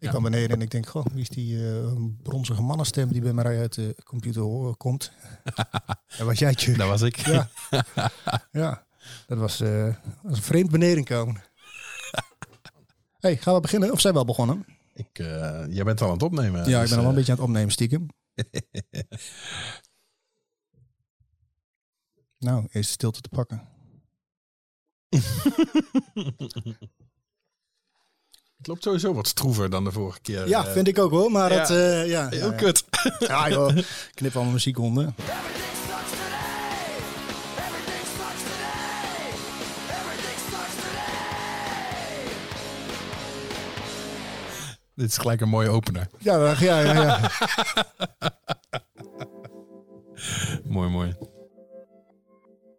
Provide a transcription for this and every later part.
Ik kwam beneden en ik denk, goh, wie is die eh, bronzige mannenstem die bij mij uit de computer horen komt? dat was jij, Chuck. Dat was ik. Ja, ja. dat was, eh, was een vreemd beneden komen. hey, gaan we beginnen? Of zijn we al begonnen? Ik, eh, jij bent al aan het opnemen. ja, ik dus, ben al wel een beetje aan het opnemen, stiekem. nou, eerst stilte te pakken. Het loopt sowieso wat stroever dan de vorige keer. Ja, eh. vind ik ook hoor, maar ja. het, eh, ja, Heel ja, kut. Ja, joh. Knip allemaal muziek onder. Everything sucks today. Everything sucks today. Everything sucks today. Dit is gelijk een mooie opener. Ja, ja, ja, ja. Mooi, mooi.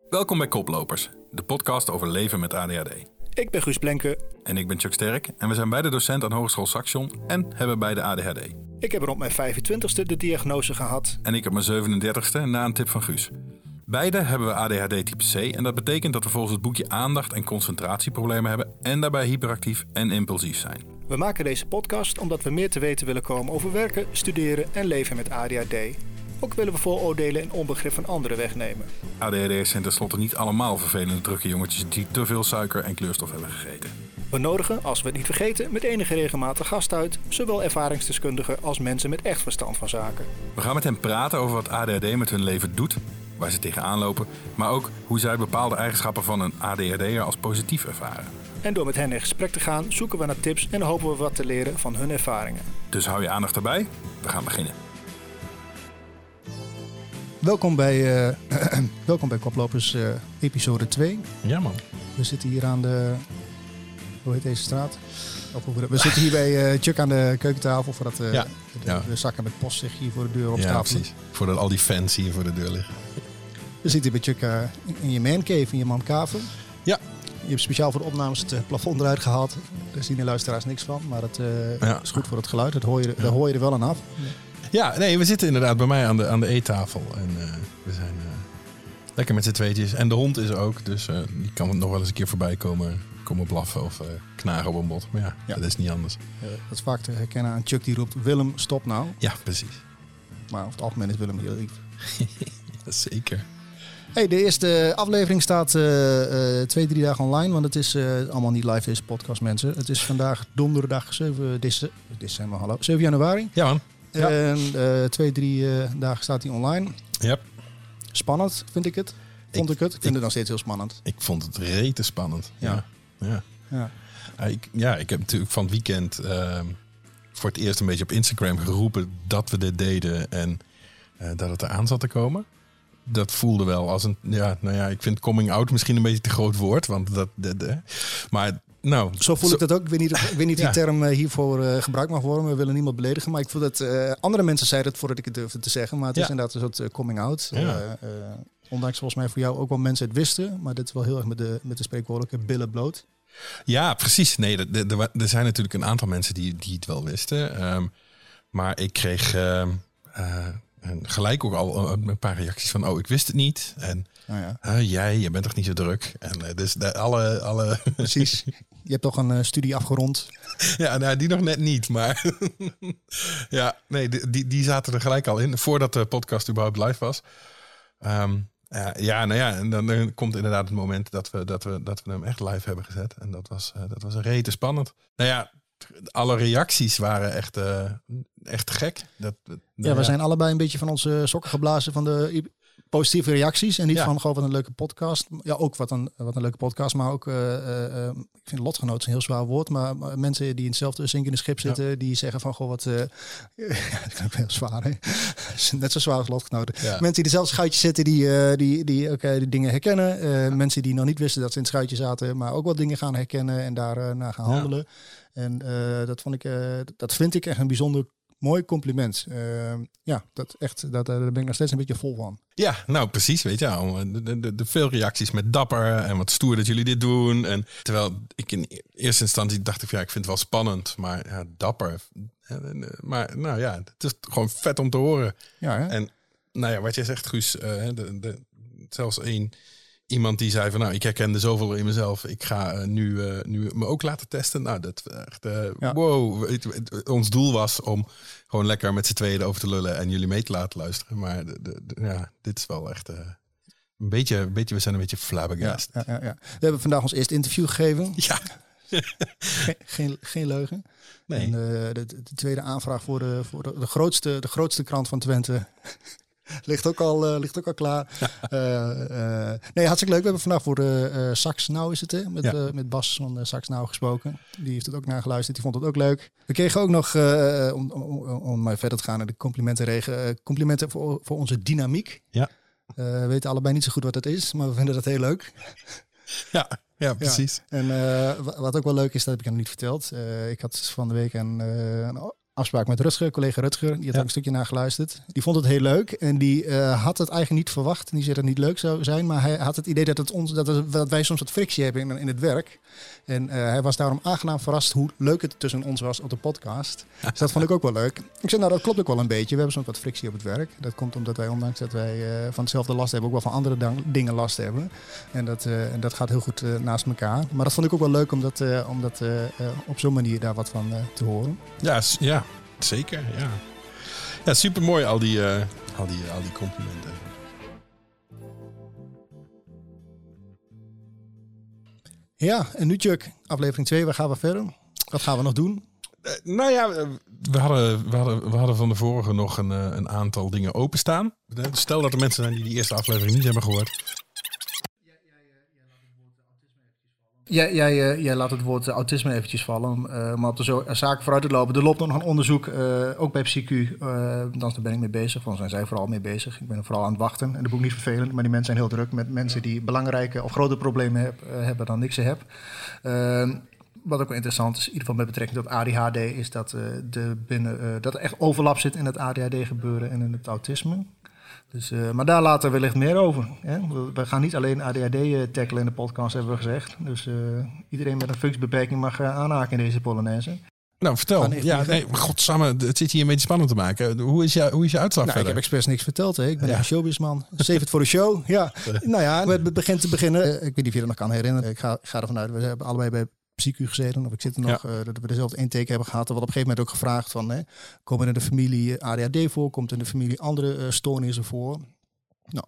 Welkom bij Koplopers, de podcast over leven met ADHD. Ik ben Guus Blenke. En ik ben Chuck Sterk en we zijn beide docent aan Hogeschool Saxion en hebben beide ADHD. Ik heb rond mijn 25ste de diagnose gehad. En ik op mijn 37ste na een tip van Guus. Beide hebben we ADHD type C en dat betekent dat we volgens het boekje aandacht- en concentratieproblemen hebben en daarbij hyperactief en impulsief zijn. We maken deze podcast omdat we meer te weten willen komen over werken, studeren en leven met ADHD. Ook willen we vooroordelen en onbegrip van anderen wegnemen. ADHD'ers zijn tenslotte niet allemaal vervelende drukke jongetjes die te veel suiker en kleurstof hebben gegeten. We nodigen, als we het niet vergeten, met enige regelmatig gast uit, zowel ervaringsdeskundigen als mensen met echt verstand van zaken. We gaan met hen praten over wat ADHD met hun leven doet, waar ze tegenaan lopen, maar ook hoe zij bepaalde eigenschappen van een ADHD'er als positief ervaren. En door met hen in gesprek te gaan, zoeken we naar tips en hopen we wat te leren van hun ervaringen. Dus hou je aandacht erbij, we gaan beginnen. Welkom bij, eh, welkom bij Koplopers eh, episode 2. Ja man. We zitten hier aan de. Hoe heet deze straat? We, zitten hier bij eh, Chuck aan de keukentafel voordat Ja, de, ja. de zakken met post zich hier voor de deur op Ja, precies. Voordat al die fans hier voor de deur liggen. We zitten hier bij Chuck in, in je mancave, in je mankavel. Ja. Je hebt speciaal voor de opnames het plafond eruit gehaald. Daar zien de luisteraars niks van, maar het Ja. is goed voor het geluid. Dat hoor je, Daar hoor je er wel aan af. Ja, nee, we zitten inderdaad bij mij aan de, aan de eettafel. En eh, we zijn eh, lekker met z'n tweetjes. En de hond is er ook, dus eh, die kan nog wel eens een keer voorbij komen, komen blaffen of knagen op een bot. Maar ja, Ja. dat is niet anders. Dat is vaak te herkennen aan Chuck die roept Willem, stop nou. Ja, precies. Maar over het algemeen is Willem heel lief. Zeker. Hey, de eerste aflevering staat twee, drie dagen online, want het is allemaal niet live deze podcast mensen. Het is vandaag donderdag 7 dece- december, hallo, 7 januari. Ja man. Ja. En eh, twee, drie eh, dagen staat hij online. Yep. Spannend vind ik het. Vond ik, het. Ik vind het nog steeds heel spannend. Ik vond het rete spannend. Ja. Ja. ja. Ja. Ja, ik, ja, ik heb natuurlijk van het weekend ehm, voor het eerst een beetje op Instagram geroepen dat we dit deden en eh, dat het eraan zat te komen. Dat voelde wel als een, ja, nou ja, ik vind coming out misschien een beetje te groot woord, want dat, dat- dat- maar nou, Zo voel ik dat ook. Ik weet niet, ik weet niet Ja. die term eh, hiervoor eh, gebruikt mag worden. We willen niemand beledigen. Maar ik voel dat eh, andere mensen zeiden het voordat ik het durfde te zeggen. Maar het is inderdaad een soort coming out. Ja. Ondanks volgens mij voor jou ook wel mensen het wisten. Maar dit is wel heel erg met de, met de spreekwoordelijke billen bloot. Ja, precies. Nee, er- zijn natuurlijk een aantal mensen die, die het wel wisten. Ehm, maar ik kreeg ehm, eh, gelijk ook al een paar reacties van, oh, ik wist het niet. En Nou ja, "Huh, jij, je bent toch niet zo druk. En eh, dus de, alle, alle precies. Je hebt toch een eh, studie afgerond. Ja, nou, die nog net niet, maar ja, nee, die, die, zaten er gelijk al in voordat de podcast überhaupt live was. Ehm, ja, ja, nou ja, en dan, dan komt inderdaad het moment dat we, dat, we, dat we hem echt live hebben gezet. En dat was, eh, dat was rete spannend. Nou ja, alle reacties waren echt, echt gek. Dat, dat- Ja, nou we zijn allebei een beetje van onze sokken geblazen van de positieve reacties. En niet Ja. van gewoon wat een leuke podcast. Ja, ook wat een, wat een leuke podcast. Maar ook, eh, eh, eh, ik vind lotgenoot een heel zwaar woord. Maar, maar mensen die in hetzelfde zinkende schip zitten. Die zeggen van, goh, wat... ja, dat heel zwaar, hè? Net zo zwaar als lotgenoten. Ja. Mensen die dezelfde schuitje zitten, die, die, die ook eh, die dingen herkennen. Mensen die nog niet wisten dat ze in het schuitje zaten, maar ook wat dingen gaan herkennen en daar eh, naar gaan handelen. En dat, vond ik, dat vind ik echt een bijzonder mooi compliment. Ja, dat echt, dat, daar ben ik nog steeds een beetje vol van. Ja, nou precies, weet je wel. De, de, de, de veel reacties met dapper en wat stoer dat jullie dit doen. En terwijl ik in eerste instantie dacht ik, ja, ik vind het wel spannend, maar ja, dapper. Maar nou ja, het is gewoon vet om te horen. Ja, hè? En nou ja, wat jij zegt, Guus, eh, de, de, zelfs één iemand die zei van nou, ik herkende zoveel in mezelf. Ik ga eh, nu, eh, nu me ook laten testen. Nou, dat echt, eh, Ja. wow. Het- het- ons doel was om gewoon lekker met z'n tweeën over te lullen en jullie mee te laten luisteren. Maar de, de- de- ja, dit is wel echt eh, een, beetje, een beetje, we zijn een beetje flabbergast. ja, ja, ja. We hebben vandaag ons eerste interview gegeven. Ja. Geen, geen, geen leugen. Nee. En eh, de, de tweede aanvraag voor, de, voor de, grootste, de grootste krant van Twente ligt, ook al, eh, ligt ook al klaar. Eh, eh, nee, hartstikke leuk. We hebben vandaag voor de Sax Nou is het, hè? Met, Ja. met Bas van Sax Nou gesproken. Die heeft het ook nageluisterd. Die vond het ook leuk. We kregen ook nog, om, om, om maar verder te gaan naar de complimentenregen, complimenten voor, voor onze dynamiek. Ja. We weten allebei niet zo goed wat dat is, maar we vinden dat heel leuk. Ja, ja, precies. En wa- wat ook wel leuk is, dat heb ik hem niet verteld. Ik had van de week een, een afspraak met Rutger, collega Rutger. Die had Ja. ook een stukje nageluisterd. Die vond het heel leuk en die eh, had het eigenlijk niet verwacht. En die zei dat het niet leuk zou zijn, maar hij had het idee dat, het ons, dat, het- dat wij soms wat frictie hebben in, in het werk. En eh, hij was daarom aangenaam verrast hoe leuk het tussen ons was op de podcast. Dus dat vond ik ook wel leuk. Ik zei, nou dat klopt ook wel een beetje. We hebben soms wat frictie op het werk. Dat komt omdat wij, ondanks dat wij eh, van hetzelfde last hebben, ook wel van andere dingen last hebben. En dat, en dat gaat heel goed naast elkaar. Maar dat vond ik ook wel leuk om dat, om dat op zo'n manier daar wat van te horen. Ja, ja zeker. Ja, ja super mooi al die, eh, al, die, al die complimenten. Ja, en nu Chuck, aflevering 2, waar gaan we verder? Wat gaan we nog doen? Eh, nou ja, eh, we hadden, we, hadden, we hadden van de vorige nog een, eh, een aantal dingen openstaan. Eh, Stel dat er mensen zijn die die eerste aflevering niet hebben gehoord. Jij, jij, eh, jij laat het woord eh, autisme eventjes vallen, eh, maar op de zo- zaken vooruit te lopen. Er loopt nog een onderzoek, eh, ook bij PsyQ, eh daar ben ik mee bezig, van zijn zij vooral mee bezig. Ik ben er vooral aan het wachten en dat boek niet vervelend, maar die mensen zijn heel druk met mensen die belangrijke of grote problemen heb- eh, hebben dan ik ze heb. Ehm, wat ook wel interessant is, in ieder geval met betrekking tot ADHD, is dat, eh, de binnen, eh, dat er echt overlap zit in het ADHD gebeuren en in het autisme. Dus, eh, maar daar later wellicht meer over. Hè? We, we gaan niet alleen ADHD eh, tackelen in de podcast, hebben we gezegd. Dus eh, iedereen met een functiebeperking mag eh, aanhaken in deze Polonaise. Nou, vertel. Ja, nee, godsamme, het zit hier een beetje spannend te maken. Hoe is, jou, hoe is je uitslag Nou, ik heb expres niks verteld. Hè? Ik ben Ja. een showbizman. Save it voor de show. Ja. nou ja, het begint te beginnen. Ik weet niet of je dat nog kan herinneren. Ik ga, ik ga ervan uit, we hebben allebei bij PsyQ gezeten. Of ik zit er nog, eh, dat we dezelfde intake hebben gehad. Er wordt op een gegeven moment ook gevraagd van... Hè, komen er in de familie eh, ADHD voor? Komt er in de familie andere eh, stoornissen voor? Nou,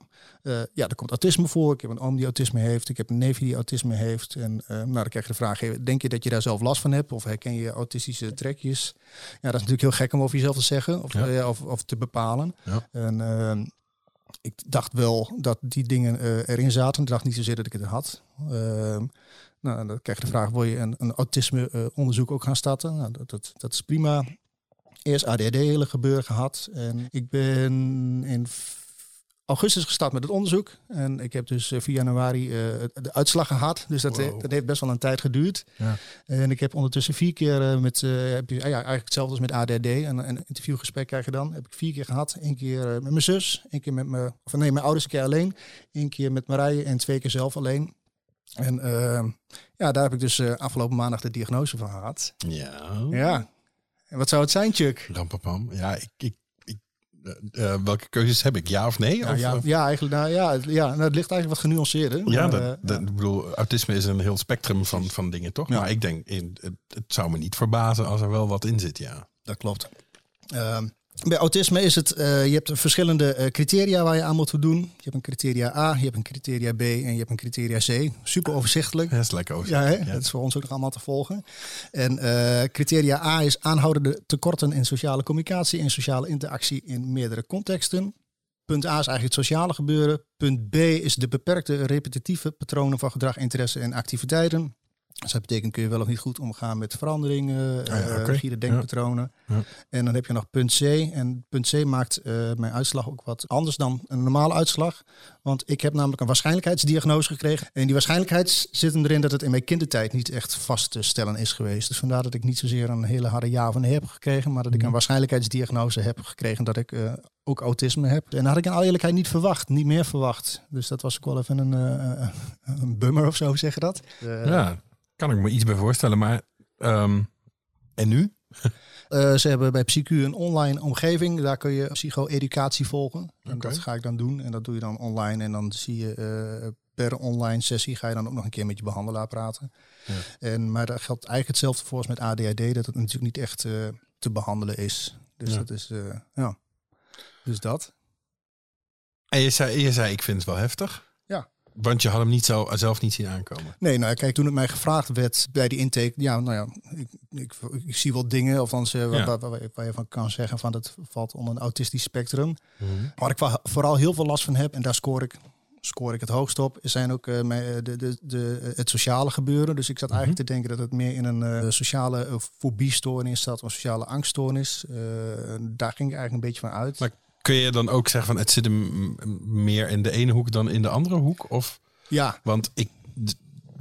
ja, er komt autisme voor. Ik heb een oom die autisme heeft. Ik heb een neef die autisme heeft. En nou, dan krijg je de vraag, denk je dat je daar zelf last van hebt? Of herken je autistische trekjes? Ja, dat is natuurlijk heel gek om over jezelf te zeggen of, Ja. of, of te bepalen. Ja. En eh, ik dacht wel dat die dingen erin zaten. Ik dacht niet zozeer dat ik het had. Nou, dan krijg je de vraag, wil je een, een autisme-onderzoek ook gaan starten? Nou, dat, dat, dat is prima. Eerst ADHD hele gebeuren gehad. En ik ben in augustus gestart met het onderzoek. En ik heb dus eh, 4 januari eh, de uitslag gehad. Dus dat, Wow. dat heeft best wel een tijd geduurd. Ja. En ik heb ondertussen vier keer eh, met, eh, heb je, ah ja, eigenlijk hetzelfde als met ADD. Een, een interviewgesprek krijg je dan. Heb ik vier keer gehad. Eén keer eh, met mijn zus, één keer met mijn, of nee, mijn ouders een keer alleen. Eén keer met Marije en twee keer zelf alleen. En eh, ja, daar heb ik dus eh, afgelopen maandag de diagnose van gehad. Ja. Ja. En wat zou het zijn, Chuck? Rampapam. Ja, ik, ik, ik, eh, eh, welke keuzes heb ik? Ja of nee? Ja, of, ja, ja, eigenlijk, nou, ja, ja nou, het ligt eigenlijk wat genuanceerder. Ja, maar, dat, dat- ik bedoel, autisme is een heel spectrum van, van dingen, toch? Ja. Maar ik denk, in, het, het zou me niet verbazen als er wel wat in zit, ja. Dat klopt. Ehm, bij autisme is het, eh, je hebt verschillende eh, criteria waar je aan moet voldoen. Je hebt een criteria A, je hebt een criteria B en je hebt een criteria C. Super overzichtelijk. Dat is lekker over. Ja, hè? dat is voor ons ook nog allemaal te volgen. En eh, criteria A is aanhoudende tekorten in sociale communicatie en sociale interactie in meerdere contexten. Punt A is eigenlijk het sociale gebeuren. Punt B is de beperkte repetitieve patronen van gedrag, interesse en activiteiten. Dus dat betekent kun je wel of niet goed omgaan met veranderingen, Ah ja, eh, denkpatronen. Ja. En dan heb je nog punt C. En punt C maakt eh, mijn uitslag ook wat anders dan een normale uitslag. Want ik heb namelijk een waarschijnlijkheidsdiagnose gekregen. En die waarschijnlijkheid zit hem erin dat het in mijn kindertijd niet echt vast te stellen is geweest. Dus vandaar dat ik niet zozeer een hele harde ja of nee heb gekregen. Maar dat ik een waarschijnlijkheidsdiagnose heb gekregen dat ik eh, ook autisme heb. En dat had ik in alle eerlijkheid niet verwacht. Niet meer verwacht. Dus dat was ook wel even een, een bummer of zo, hoe zeg je dat? Ja, kan ik me iets bij voorstellen. Maar, ehm, en nu? Eh, ze hebben bij PsyQ een online omgeving. Daar kun je psycho-educatie volgen. En dat ga ik dan doen. En dat doe je dan online. En dan zie je eh, per online sessie ga je dan ook nog een keer met je behandelaar praten. Ja. En, maar dat geldt eigenlijk hetzelfde volgens met ADHD, dat het natuurlijk niet echt eh, te behandelen is. Dus Ja. dat is, ja. Dus dat. En je zei, je zei, ik vind het wel heftig. Want je had hem niet zo, zelf niet zien aankomen. Nee, nou kijk, toen het mij gevraagd werd bij die intake, ja, nou ja, ik, ik, ik zie wel dingen, of anders, eh, waar, Ja. waar, waar, waar je van kan zeggen van dat valt onder een autistisch spectrum. Mhm. Waar ik vooral heel veel last van heb, en daar scoor ik, scoor ik het hoogst op, zijn ook eh, eh, de, de, de, het sociale gebeuren. Dus ik zat eigenlijk te denken dat het meer in een eh, sociale uh, fobiestoornis zat, of een sociale angststoornis. Eh, daar ging ik eigenlijk een beetje van uit. Maar kun je dan ook zeggen van het zit hem meer in de ene hoek dan in de andere hoek? Of, ja, want ik,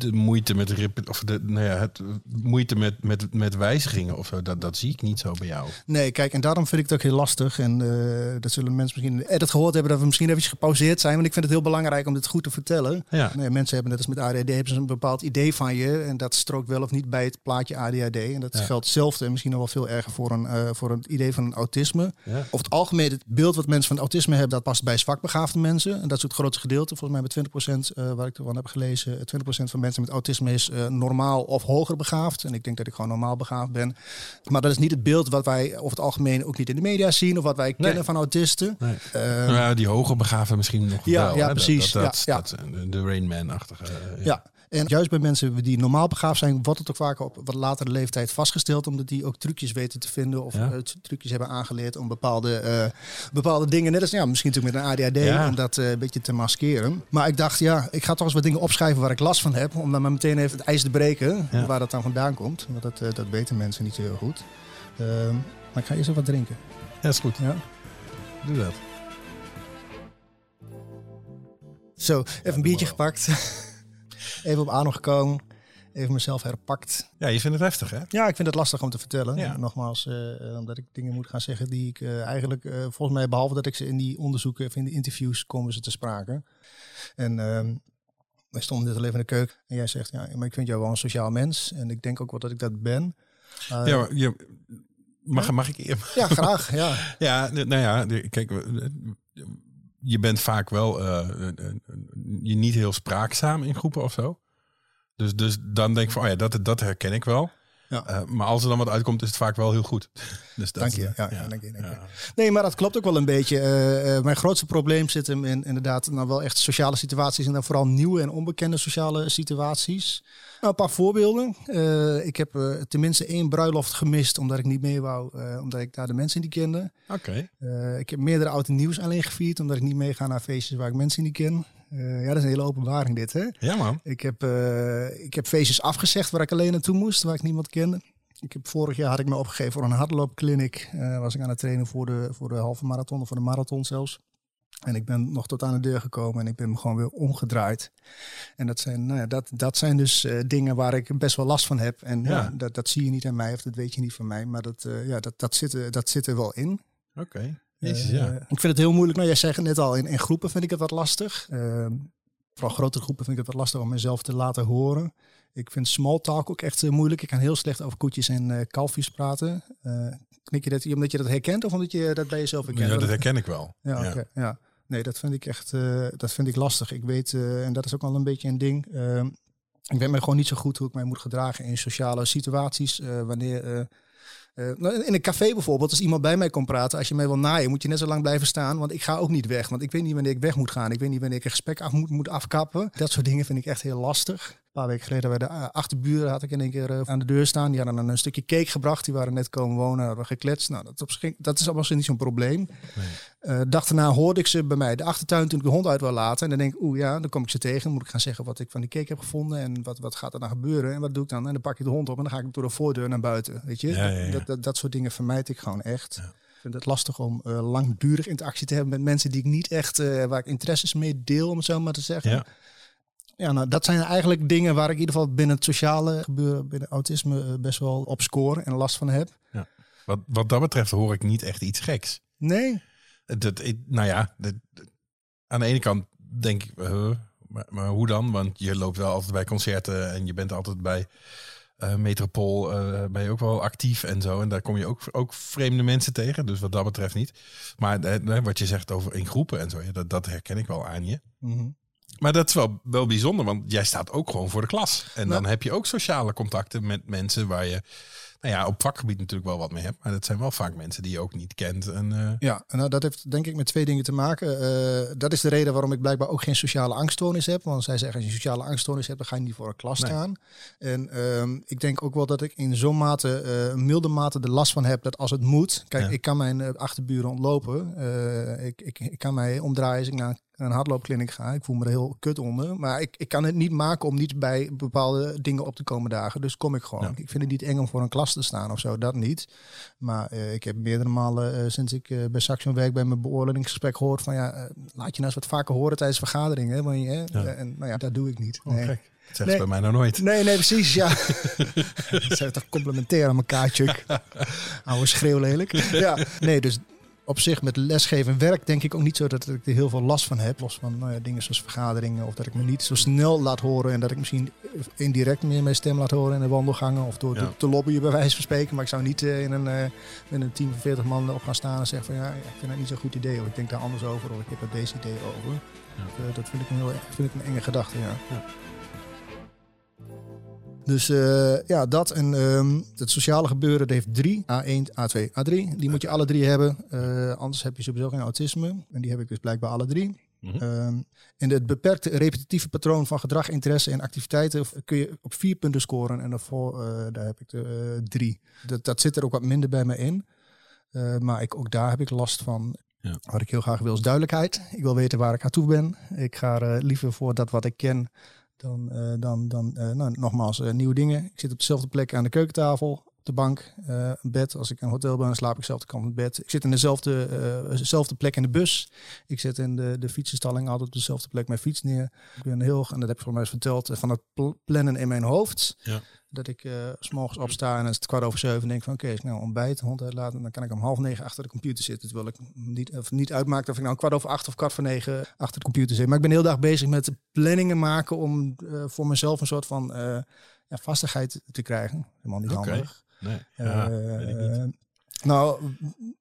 de, moeite met of de, nou ja, het moeite met, met, met wijzigingen of zo, dat, dat zie ik niet zo bij jou. Nee, kijk, en daarom vind ik het ook heel lastig. En eh, dat zullen mensen misschien edit gehoord hebben dat we misschien eventjes gepauzeerd zijn. Want ik vind het heel belangrijk om dit goed te vertellen. Ja. Nee, mensen hebben net als met ADHD hebben ze een bepaald idee van je. En dat strookt wel of niet bij het plaatje ADHD. En dat Ja. geldt hetzelfde en misschien nog wel veel erger voor een, eh, voor een idee van een autisme. Ja. Over het algemeen, het beeld wat mensen van autisme hebben, dat past bij zwakbegaafde mensen. En dat is het grootste gedeelte. Volgens mij met 20% eh, waar ik ervan heb gelezen. 20% van mensen met autisme is eh, normaal of hoger begaafd. En ik denk dat ik gewoon normaal begaafd ben. Maar dat is niet het beeld wat wij over het algemeen ook niet in de media zien. Of wat wij kennen van autisten. Nee. Eh, Nou ja, die hoge begaafden misschien nog Ja, wel. ja, hè? Precies. Dat, dat, Ja, dat, de Rain Man-achtige. eh, Ja. En juist bij mensen die normaal begaafd zijn, wordt het ook vaak op wat latere leeftijd vastgesteld. Omdat die ook trucjes weten te vinden of Ja. eh, trucjes hebben aangeleerd om bepaalde, eh, bepaalde dingen, net als ja, misschien natuurlijk met een ADHD, Ja. om dat eh, een beetje te maskeren. Maar ik dacht, ja, ik ga toch eens wat dingen opschrijven waar ik last van heb. Om dan maar meteen even het ijs te breken, Ja. waar dat dan vandaan komt. Want dat, dat weten mensen niet zo heel goed. Ehm, maar ik ga eerst even wat drinken. Ja, is goed. Ja. Doe dat. Zo, even een biertje gepakt. even op adem gekomen. Even mezelf herpakt. Ja, je vindt het heftig, hè? Ja, ik vind het lastig om te vertellen. Ja. Nogmaals, eh, omdat ik dingen moet gaan zeggen die ik eh, eigenlijk, eh, volgens mij, behalve dat ik ze in die onderzoeken of in de interviews komen ze te sprake. En ehm wij stonden dit al even in de keuken en jij zegt, ja, maar ik vind jou wel een sociaal mens. En ik denk ook wel dat ik dat ben. Ja, maar je, mag, mag ik ja, graag. Ja. Ja, nou ja, kijk, je bent vaak wel eh, je niet heel spraakzaam in groepen of zo. Dus, dus dan denk ik van, oh ja, dat, dat herken ik wel. Ja. Eh, maar als er dan wat uitkomt, is het vaak wel heel goed. Dus dat, Dank je. Ja, ja, dank je, dank je. ja. Nee, maar dat klopt ook wel een beetje. Eh, eh, mijn grootste probleem zit hem in inderdaad nou wel echt sociale situaties en dan vooral nieuwe en onbekende sociale situaties. Nou, een paar voorbeelden. Ik heb tenminste één bruiloft gemist omdat ik niet mee wou, omdat ik daar de mensen niet kende. Oké. Ik heb meerdere oud en nieuws alleen gevierd omdat ik niet meega naar feestjes waar ik mensen niet ken. Eh, ja, dat is een hele openbaring dit, hè? Ja, man. Ik heb, eh, ik heb feestjes afgezegd waar ik alleen naartoe moest, waar ik niemand kende. Ik heb, vorig jaar had ik me opgegeven voor een hardloopclinic. Eh was ik aan het trainen voor de, voor de halve marathon of voor de marathon zelfs. En ik ben nog tot aan de deur gekomen en ik ben me gewoon weer omgedraaid. En dat zijn, nou ja, dat, dat zijn dus dingen waar ik best wel last van heb. En ja. Ja. dat, dat zie je niet aan mij of dat weet je niet van mij. Maar dat, ja, dat, dat, zit, dat zit er wel in. Oké. Jezus, Eh, ja. Ik vind het heel moeilijk. Nou, jij zegt het net al, in, in groepen vind ik het wat lastig. Ehm, vooral grote groepen vind ik het wat lastig om mezelf te laten horen. Ik vind small talk ook echt eh, moeilijk. Ik kan heel slecht over koetjes en eh kalfjes praten. Knik je dat omdat je dat herkent of omdat je dat bij jezelf herkent? Ja, dat herken ik wel. Ja, ja. Nee, dat vind ik echt dat vind ik lastig. Ik weet, en dat is ook wel een beetje een ding. ehm, ik weet me gewoon niet zo goed hoe ik mij moet gedragen in sociale situaties. wanneer. Eh, nou, in een café bijvoorbeeld, als iemand bij mij komt praten, als je mij wil naaien, moet je net zo lang blijven staan. Want ik ga ook niet weg. Want ik weet niet wanneer ik weg moet gaan. Ik weet niet wanneer ik een gesprek af moet, moet afkappen. Dat soort dingen vind ik echt heel lastig. Een paar weken geleden bij de eh, achterburen had ik in één keer eh, aan de deur staan. Die hadden dan een stukje cake gebracht. Die waren net komen wonen, hadden gekletst. Nou, dat, op zich- dat is allemaal niet zo'n probleem. Eh dag daarna hoorde ik ze bij mij de achtertuin toen ik de hond uit wil laten. En dan denk ik, oeh ja, dan kom ik ze tegen. Dan moet ik gaan zeggen wat ik van die cake heb gevonden. En wat, wat gaat er dan gebeuren. En wat doe ik dan? En dan pak ik de hond op en dan ga ik door de voordeur naar buiten. Weet je? Ja, ja, ja. Dat, dat, dat soort dingen vermijd ik gewoon echt. Ik vind het lastig om langdurig interactie te hebben met mensen die ik niet echt, waar ik interesses mee deel, om het zo maar te zeggen. Ja. Ja, nou, dat zijn eigenlijk dingen waar ik in ieder geval binnen het sociale gebeuren, binnen autisme, eh, best wel op score en last van heb. Wat, wat dat betreft hoor ik niet echt iets geks. Nee, Dat, nou ja, dat- aan de ene kant denk ik, eh, maar, maar hoe dan? Want je loopt wel altijd bij concerten en je bent altijd bij eh, Metropool, ben je ook wel actief en zo. En daar kom je ook, ook vreemde mensen tegen, dus wat dat betreft niet. Maar wat je zegt over in groepen en zo, ja, dat, dat herken ik wel aan je. Mhm. Maar dat is wel, wel bijzonder, want jij staat ook gewoon voor de klas. En dan heb je ook sociale contacten met mensen waar je nou ja, op vakgebied natuurlijk wel wat mee hebt. Maar dat zijn wel vaak mensen die je ook niet kent. En, eh, Ja, nou, dat heeft denk ik met twee dingen te maken. Eh, dat is de reden waarom ik blijkbaar ook geen sociale angststoornis heb. Want zij zeggen, als je sociale angststoornis hebt, dan ga je niet voor een klas Nee. staan. En ehm, ik denk ook wel dat ik in zo'n mate, eh, milde mate, de last van heb dat als het moet. Kijk, Ja. ik kan mijn achterburen ontlopen. Ik, ik, ik kan mij omdraaien als ik naar een hardloopkliniek ga. Ik voel me er heel kut onder. Maar ik, ik kan het niet maken om niet bij bepaalde dingen op te komen dagen. Dus kom ik gewoon. Ja. Ik vind het niet eng om voor een klas te staan of zo. Dat niet. Maar eh, ik heb meerdere malen eh, sinds ik eh, bij Saxion werk bij mijn beoordelingsgesprek gehoord van ja, laat je nou eens wat vaker horen tijdens vergaderingen. hè, Want je, hè, Ja. en nou ja, dat doe ik niet. oh, nee. gek. Dat zeggen Nee. ze bij mij nou nooit. Nee, nee, precies. Ja. Ze zijn toch complementair aan elkaar, Chuck. Oude schreeuw lelijk. Ja, nee, dus op zich met lesgeven werk denk ik ook niet zo dat ik er heel veel last van heb. Los van nou ja, dingen zoals vergaderingen of dat ik me niet zo snel laat horen en dat ik misschien indirect meer mijn stem laat horen in de wandelgangen of door Ja. te, lobbyen bij wijze van spreken. Maar ik zou niet eh, in een, eh, met een team van 40 man op gaan staan en zeggen van ja, ik vind dat niet zo'n goed idee of ik denk daar anders over of ik heb er deze idee over. Ja. Eh, dat vind ik een heel vind ik een enge gedachte, ja. Dus eh, ja, dat en ehm, het sociale gebeuren dat heeft drie. A1, A2, A3. Die moet je alle drie hebben. Eh, anders heb je sowieso geen autisme. En die heb ik dus blijkbaar alle drie. Ehm, en het beperkte repetitieve patroon van gedrag, interesse en activiteiten kun je op vier punten scoren. En daarvoor eh, daar heb ik de drie. Dat, dat zit er ook wat minder bij me in. Maar ik, ook daar heb ik last van. Ja. Wat ik heel graag wil is duidelijkheid. Ik wil weten waar ik aan toe ben. Ik ga eh, liever voor dat wat ik ken dan, eh, dan, dan eh, nou, nogmaals eh, nieuwe dingen. Ik zit op dezelfde plek aan de keukentafel, op de bank, een bed. Als ik een hotel ben, dan slaap ik dezelfde kant het bed. Ik zit in dezelfde, dezelfde plek in de bus. Ik zit in de, de fietsenstalling altijd op dezelfde plek mijn fiets neer. Ik ben heel, en dat heb ik voor mij verteld, van het pl- plannen in mijn hoofd. Ja. Dat ik eh, s s'morgens opsta en het kwart over zeven en denk van oké, ik nou ontbijt, de hond uitlaten, dan kan ik om half negen achter de computer zitten. Terwijl ik niet, of niet uitmaakt of ik nou kwart over acht of kwart voor negen achter de computer zit. Maar ik ben heel dag bezig met planningen maken om eh, voor mezelf een soort van eh, ja, vastigheid te krijgen. Helemaal niet handig. Nee. Ja, weet ik niet. Eh, nou,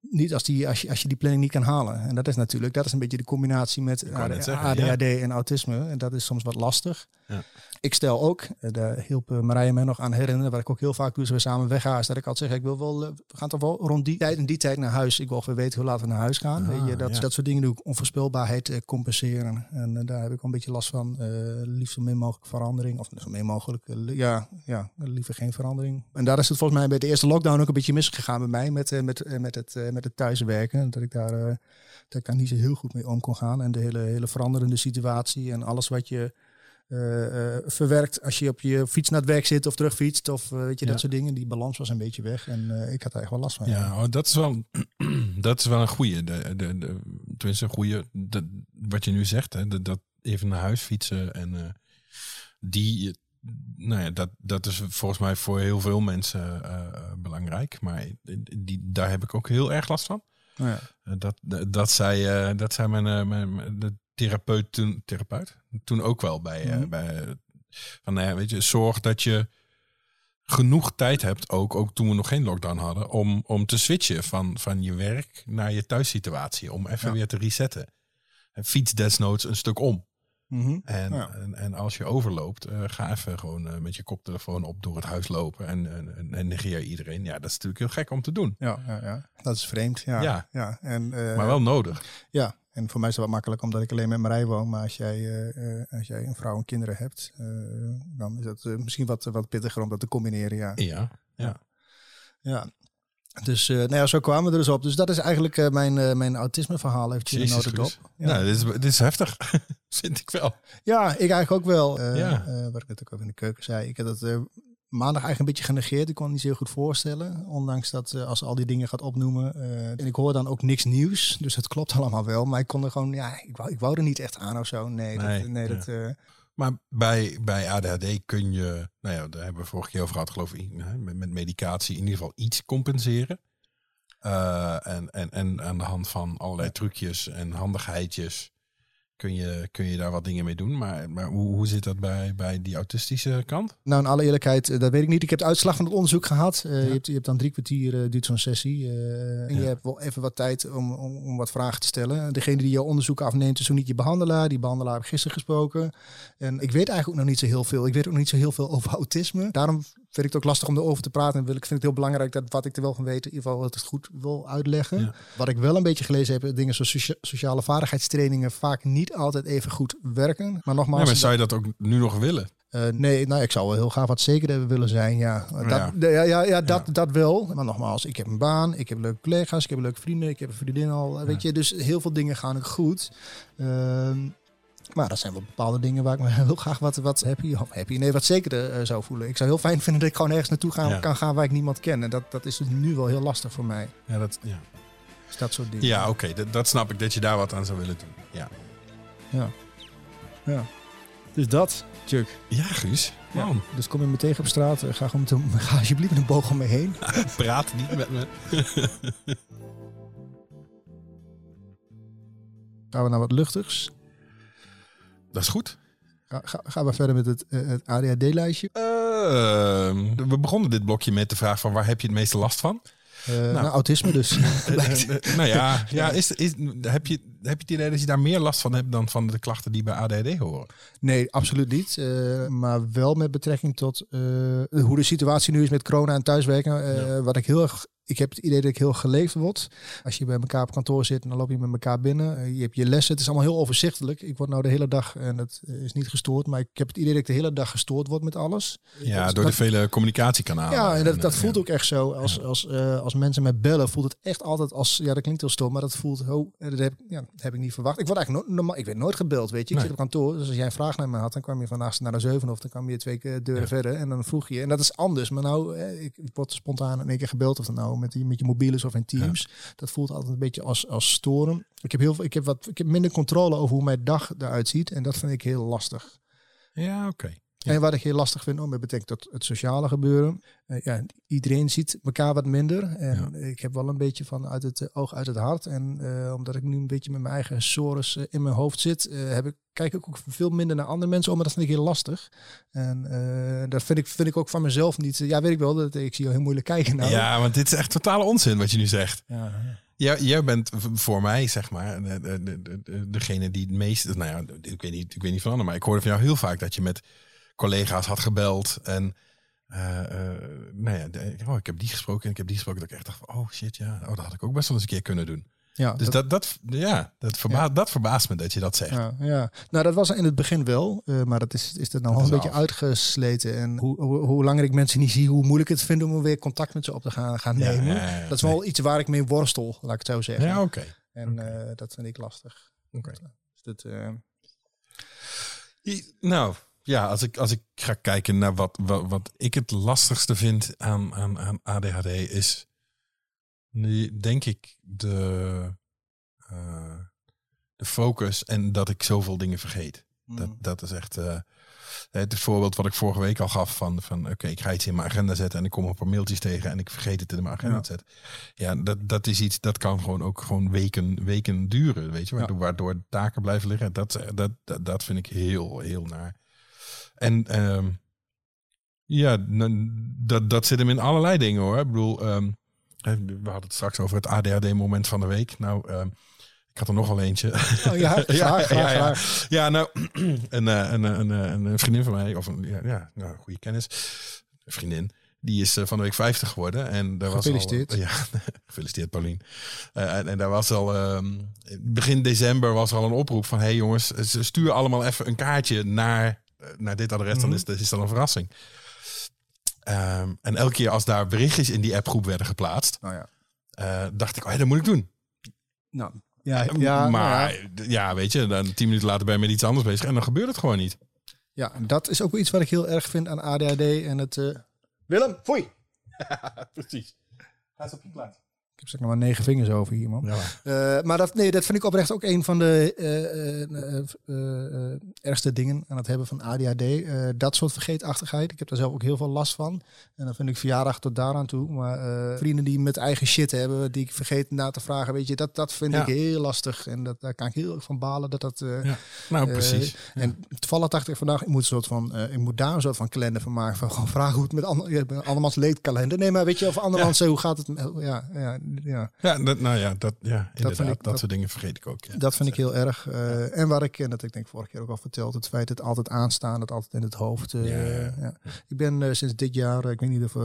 niet als, die, als, je, als je die planning niet kan halen. En dat is natuurlijk, dat is een beetje de combinatie met AD- zeggen, ADHD en autisme. En dat is soms wat lastig. Ja. Ik stel ook, eh, daar hielp eh, Marije mij nog aan herinneren, wat ik ook heel vaak doe als we samen weggaan, is dat ik altijd zeg, ik wil wel, eh, we gaan toch wel rond die tijd en die tijd naar huis. Ik wil even weten hoe laat we naar huis gaan. Ah, Weet je, dat, ja. dat soort dingen doe ik, onvoorspelbaarheid eh, compenseren. En eh, daar heb ik wel een beetje last van. Eh, liefst zo min mogelijk verandering, of zo min mogelijk, eh, li- ja, ja, liever geen verandering. En daar is het volgens mij bij de eerste lockdown ook een beetje misgegaan bij mij met, eh, met, eh, met, het, eh, met het thuiswerken. Dat ik daar, dat ik daar niet zo heel goed mee om kon gaan. En de hele, hele veranderende situatie en alles wat je verwerkt als je op je fiets naar het werk zit of terugfietst of weet je, Ja. dat soort dingen. Die balans was een beetje weg en ik had daar echt wel last van. Ja, oh, dat is wel, dat is wel een goede. De, de, de, tenminste, een goede. de- wat je nu zegt, hè, dat, dat even naar huis fietsen en die. Nou ja, dat, dat is volgens mij voor heel veel mensen eh, eh, belangrijk. Maar die, daar heb ik ook heel erg last van. Nou ja. Eh, Dat, dat, zei, dat zei mijn, mijn, de therapeut toen, therapeut toen ook wel bij. Mhm. bij van, nou ja, weet je, zorg dat je genoeg tijd hebt, ook, ook toen we nog geen lockdown hadden, om, om te switchen van, van je werk naar je thuissituatie. Om even Ja. weer te resetten. En fiets desnoods een stuk om. Mhm. En, Ja. en, en als je overloopt, eh, ga even gewoon eh, met je koptelefoon op door het huis lopen en, en, en- negeer iedereen. Ja, dat is natuurlijk heel gek om te doen. Ja, ja, ja, dat is vreemd. Ja, Ja. ja. En, eh, Maar wel nodig. Ja, en voor mij is het wat makkelijk omdat ik alleen met Marij woon. Maar als jij, als jij een vrouw en kinderen hebt, dan is het eh, misschien wat, wat pittiger om dat te combineren. Ja, Ja, ja. ja. Dus eh, nou ja, zo kwamen we er dus op. Dus dat is eigenlijk eh, mijn, eh, mijn autisme-verhaal. Op? Christus. Ja. Nou, dit is, dit is heftig. Vind ik wel. ja, ik eigenlijk ook wel. Ja. wat ik net ook over in de keuken zei. Ik heb dat maandag eigenlijk een beetje genegeerd. Ik kon het niet zo heel goed voorstellen. Ondanks dat als al die dingen gaat opnoemen. en ik hoor dan ook niks nieuws. Dus het klopt allemaal wel. Maar ik kon er gewoon, ja, ik wou, ik wou er niet echt aan of zo. Nee, Nee, dat, nee, dat, Maar bij, bij ADHD kun je, nou ja, daar hebben we vorige keer over gehad, geloof ik, met, met medicatie in ieder geval iets compenseren. Eh, en, en, en aan de hand van allerlei trucjes en handigheidjes kun je, kun je daar wat dingen mee doen. Maar, maar hoe, hoe zit dat bij, bij die autistische kant? Nou, in alle eerlijkheid, eh, dat weet ik niet. Ik heb de uitslag van het onderzoek gehad. Eh, je, hebt, je hebt dan drie kwartier, eh, duurt zo'n sessie. en Ja. je hebt wel even wat tijd om, om, om wat vragen te stellen. Degene die jouw onderzoek afneemt is zo niet je behandelaar. Die behandelaar heb ik gisteren gesproken. En ik weet eigenlijk ook nog niet zo heel veel. Ik weet ook nog niet zo heel veel over autisme. Daarom vind ik het ook lastig om erover te praten. En wil ik vind het heel belangrijk dat wat ik er wel van weet, in ieder geval dat het goed wil uitleggen. Ja. Wat ik wel een beetje gelezen heb, dingen zoals socia- sociale vaardigheidstrainingen vaak niet altijd even goed werken. Maar nogmaals, Nee, maar zou je dat ook nu nog willen? eh, nee, nou, ik zou wel heel graag wat zekerder willen zijn. Ja, dat, Ja. ja. Ja, ja, ja, dat, Ja. dat wel. Maar nogmaals, ik heb een baan, ik heb leuke collega's, ik heb leuke vrienden, ik heb een vriendin al. Weet je, dus heel veel dingen gaan ook goed. Ehm, maar dat zijn wel bepaalde dingen waar ik me heel graag wat, wat happy, happy, nee, wat zekerder eh, zou voelen. Ik zou heel fijn vinden dat ik gewoon ergens naartoe gaan, Ja. kan gaan waar ik niemand ken. En dat, dat is dus nu wel heel lastig voor mij. Ja, dat, ja. Dus dat soort dingen. ja oké. dat, dat snap ik dat je daar wat aan zou willen doen. Ja, ja. ja. Dus dat, Chuck. ja Guus. Ja. Man, Dus kom je me tegen op straat, eh, ga, gewoon met een- ga alsjeblieft met een boog om me heen. praat niet met me. Gaan we naar wat luchtigs. Dat is goed. Ga, ga, gaan we verder met het, eh, het ADHD-lijstje. Ehm, we begonnen dit blokje met de vraag van waar heb je het meeste last van? nou, autisme dus. Eh, nou ja, ja is, is, heb, je, heb je het idee dat je daar meer last van hebt dan van de klachten die bij ADHD horen? nee, absoluut niet. Maar wel met betrekking tot hoe de situatie nu is met corona en thuiswerken. Wat ik heel erg... Ik heb het idee dat ik heel geleefd word. Als je bij elkaar op kantoor zit en dan loop je met elkaar binnen. Eh, je hebt je lessen. Het is allemaal heel overzichtelijk. Ik word nou de hele dag, en dat eh, is niet gestoord, maar ik heb het idee dat ik de hele dag gestoord word met alles. Ja, Dat- door de vele communicatiekanalen. Ja, en dat, En, dat eh, voelt ja. ook echt zo. Als, als, eh, als mensen mij bellen, voelt het echt altijd als... Ja, dat klinkt heel stom, maar dat voelt... Oh, eh, dat, heb, ik- ja, dat heb ik niet verwacht. Ik word eigenlijk nooit, normaal, ik werd nooit gebeld, weet je. Ik Nee. zit op kantoor, dus als jij een vraag naar me had... dan kwam je van naar de zeven of dan kwam je twee keer deuren Ja. verder. En dan vroeg je. En dat is anders. Maar nou, eh, ik, word spontaan in één keer gebeld. Of dat nou met, die, met je mobiel is of in Teams. Dat voelt altijd een beetje als, als storen. Ik heb, heel, veel- ik, heb wat, ik heb minder controle over hoe mijn dag eruit ziet. En dat vind ik heel lastig. Ja, oké. Ja. En wat ik heel lastig vind, om met betrekking tot het sociale gebeuren. Eh, ja, iedereen ziet elkaar wat minder. En ik heb wel een beetje van uit het eh, oog, uit het hart. En eh, omdat ik nu een beetje met mijn eigen sores in mijn hoofd zit, heb ik, kijk ik ook veel minder naar andere mensen om. Maar dat vind ik heel lastig. En dat vind ik, vind ik ook van mezelf niet. Ja, weet ik wel. Dat, ik zie jou heel moeilijk kijken. Nou. Ja, want dit is echt totale onzin wat je nu zegt. Ja, Jij, jij bent voor mij, zeg maar, de, de, de- de- degene die het meest... Nou ja, ik weet, niet, ik weet niet van anderen, maar ik hoorde van jou heel vaak dat je met collega's had gebeld. En eh, nou ja, oh, ik heb die gesproken en ik heb die gesproken. Dat ik echt dacht van, oh shit, ja, oh, dat had ik ook best wel eens een keer kunnen doen. ja, Dus dat, dat, ja, dat, verba dat verbaast me dat je dat zegt. Ja, ja, nou dat was in het begin wel, eh, maar dat is, is er nou Dat al een beetje af. uitgesleten. En hoe, hoe, hoe langer ik mensen niet zie, hoe moeilijk het vind om weer contact met ze op te gaan, gaan Ja, nemen. ja, dat is nee. wel iets waar ik mee worstel, laat ik het zo zeggen. Ja, oké. en dat vind ik lastig. Oké. Dus dat, Nou, ja, als ik, als ik ga kijken naar wat, wat, wat ik het lastigste vind aan, aan, aan ADHD is, nu denk ik, de, eh, de focus en dat ik zoveel dingen vergeet. Dat, mm, dat is echt eh, het voorbeeld wat ik vorige week al gaf van, van oké, ik ga iets in mijn agenda zetten en ik kom een paar mailtjes tegen en ik vergeet het in mijn agenda Ja. te zetten. Ja, dat, dat is iets, dat kan gewoon ook gewoon weken, weken duren, weet je, waardoor, waardoor taken blijven liggen. Dat, dat, dat, dat vind ik heel, heel naar. En ehm, ja, dat, dat zit hem in allerlei dingen hoor. Ik bedoel, ehm, we hadden het straks over het ADHD-moment van de week. Nou, ehm, ik had er nog wel eentje. oh, ja, graag, graag, ja, ja. Ja, nou, een, eh, een, een, een, een vriendin van mij, of een ja, ja, nou, goede kennis, een vriendin, die is eh, van de week 50 geworden. En daar was al, Gefeliciteerd. ja, gefeliciteerd Paulien. Eh, en, en daar was al, ehm, begin december was er al een oproep van, hey jongens, eh, stuur allemaal even een kaartje naar, eh, naar dit adres, dan Mhm. is, dat is dan een verrassing. Ehm, en elke keer als daar berichtjes in die appgroep werden geplaatst, Nou ja. eh, dacht ik, oh ja, dat moet ik doen. Nou, ja, ja, nou maar ja. ja. weet je, dan tien minuten later ben je met iets anders bezig en dan gebeurt het gewoon niet. ja, en dat is ook iets wat ik heel erg vind aan ADHD en het... eh, Willem, foei! Precies. Ga eens op je plaats. Ik heb zeg maar negen vingers over hier, man. Ja, Eh, maar dat, nee, dat vind ik oprecht ook een van de eh, ergste dingen aan het hebben van ADHD. Dat soort vergeetachtigheid. Ik heb daar zelf ook heel veel last van. En dan vind ik verjaardag tot daaraan toe. Maar vrienden die met eigen shit hebben, die ik vergeet na te vragen, weet je, dat, dat vind Ja. ik heel lastig. En dat, daar kan ik heel erg van balen dat dat... Ja. nou precies. En toevallig dacht ik vandaag, ik moet, een soort van, ik moet daar een soort van kalender van maken. Van gewoon vragen hoe het met ander, met andermans leedkalender. Nee, maar weet je, of andermans, hoe gaat het? met- Ja, ja, ja. Ja, dat, nou ja, dat, ja inderdaad, vind dat, ik- dat- soort dingen vergeet ik ook. Ja. Dat vind ik heel erg. eh, en waar ik, en dat ik denk vorige keer ook al verteld, het feit dat het altijd aanstaan, dat altijd in het hoofd. eh, Ja. Ik ben eh, sinds dit jaar, ik weet niet of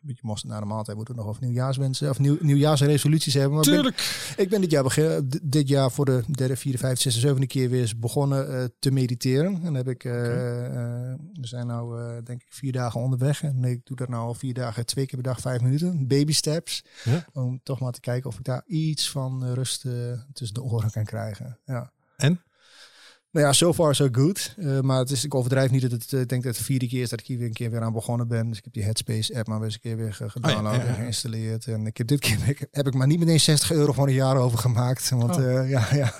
een beetje mosterd naar de maaltijd moeten we nog of nieuwjaarswensen of nieuw, nieuwjaarsresoluties hebben. Maar ben- Tuurlijk. ik ben dit jaar, begin, d- dit jaar voor de derde, vierde, vijfde, zesde, zevende keer weer eens begonnen eh, te mediteren. En dan heb ik, eh, eh, we zijn nou eh, denk ik vier dagen onderweg. En ik doe dat nou al vier dagen, twee keer per dag, vijf minuten. Baby steps. Ja. Om toch maar te kijken of ik daar iets van eh, rust eh, tussen de oren kan krijgen. Ja. En? Nou ja, so far so good. Eh, maar het is, ik overdrijf niet dat het, eh, ik denk dat het de vierde keer is dat ik hier weer een keer weer aan begonnen ben. Dus ik heb die Headspace app maar weer eens een keer weer ge- gedownload ja, ja. en geïnstalleerd. En ik heb dit keer heb ik- heb ik maar niet meteen 60 euro van een jaar over gemaakt. Want Oh. eh, ja, ja.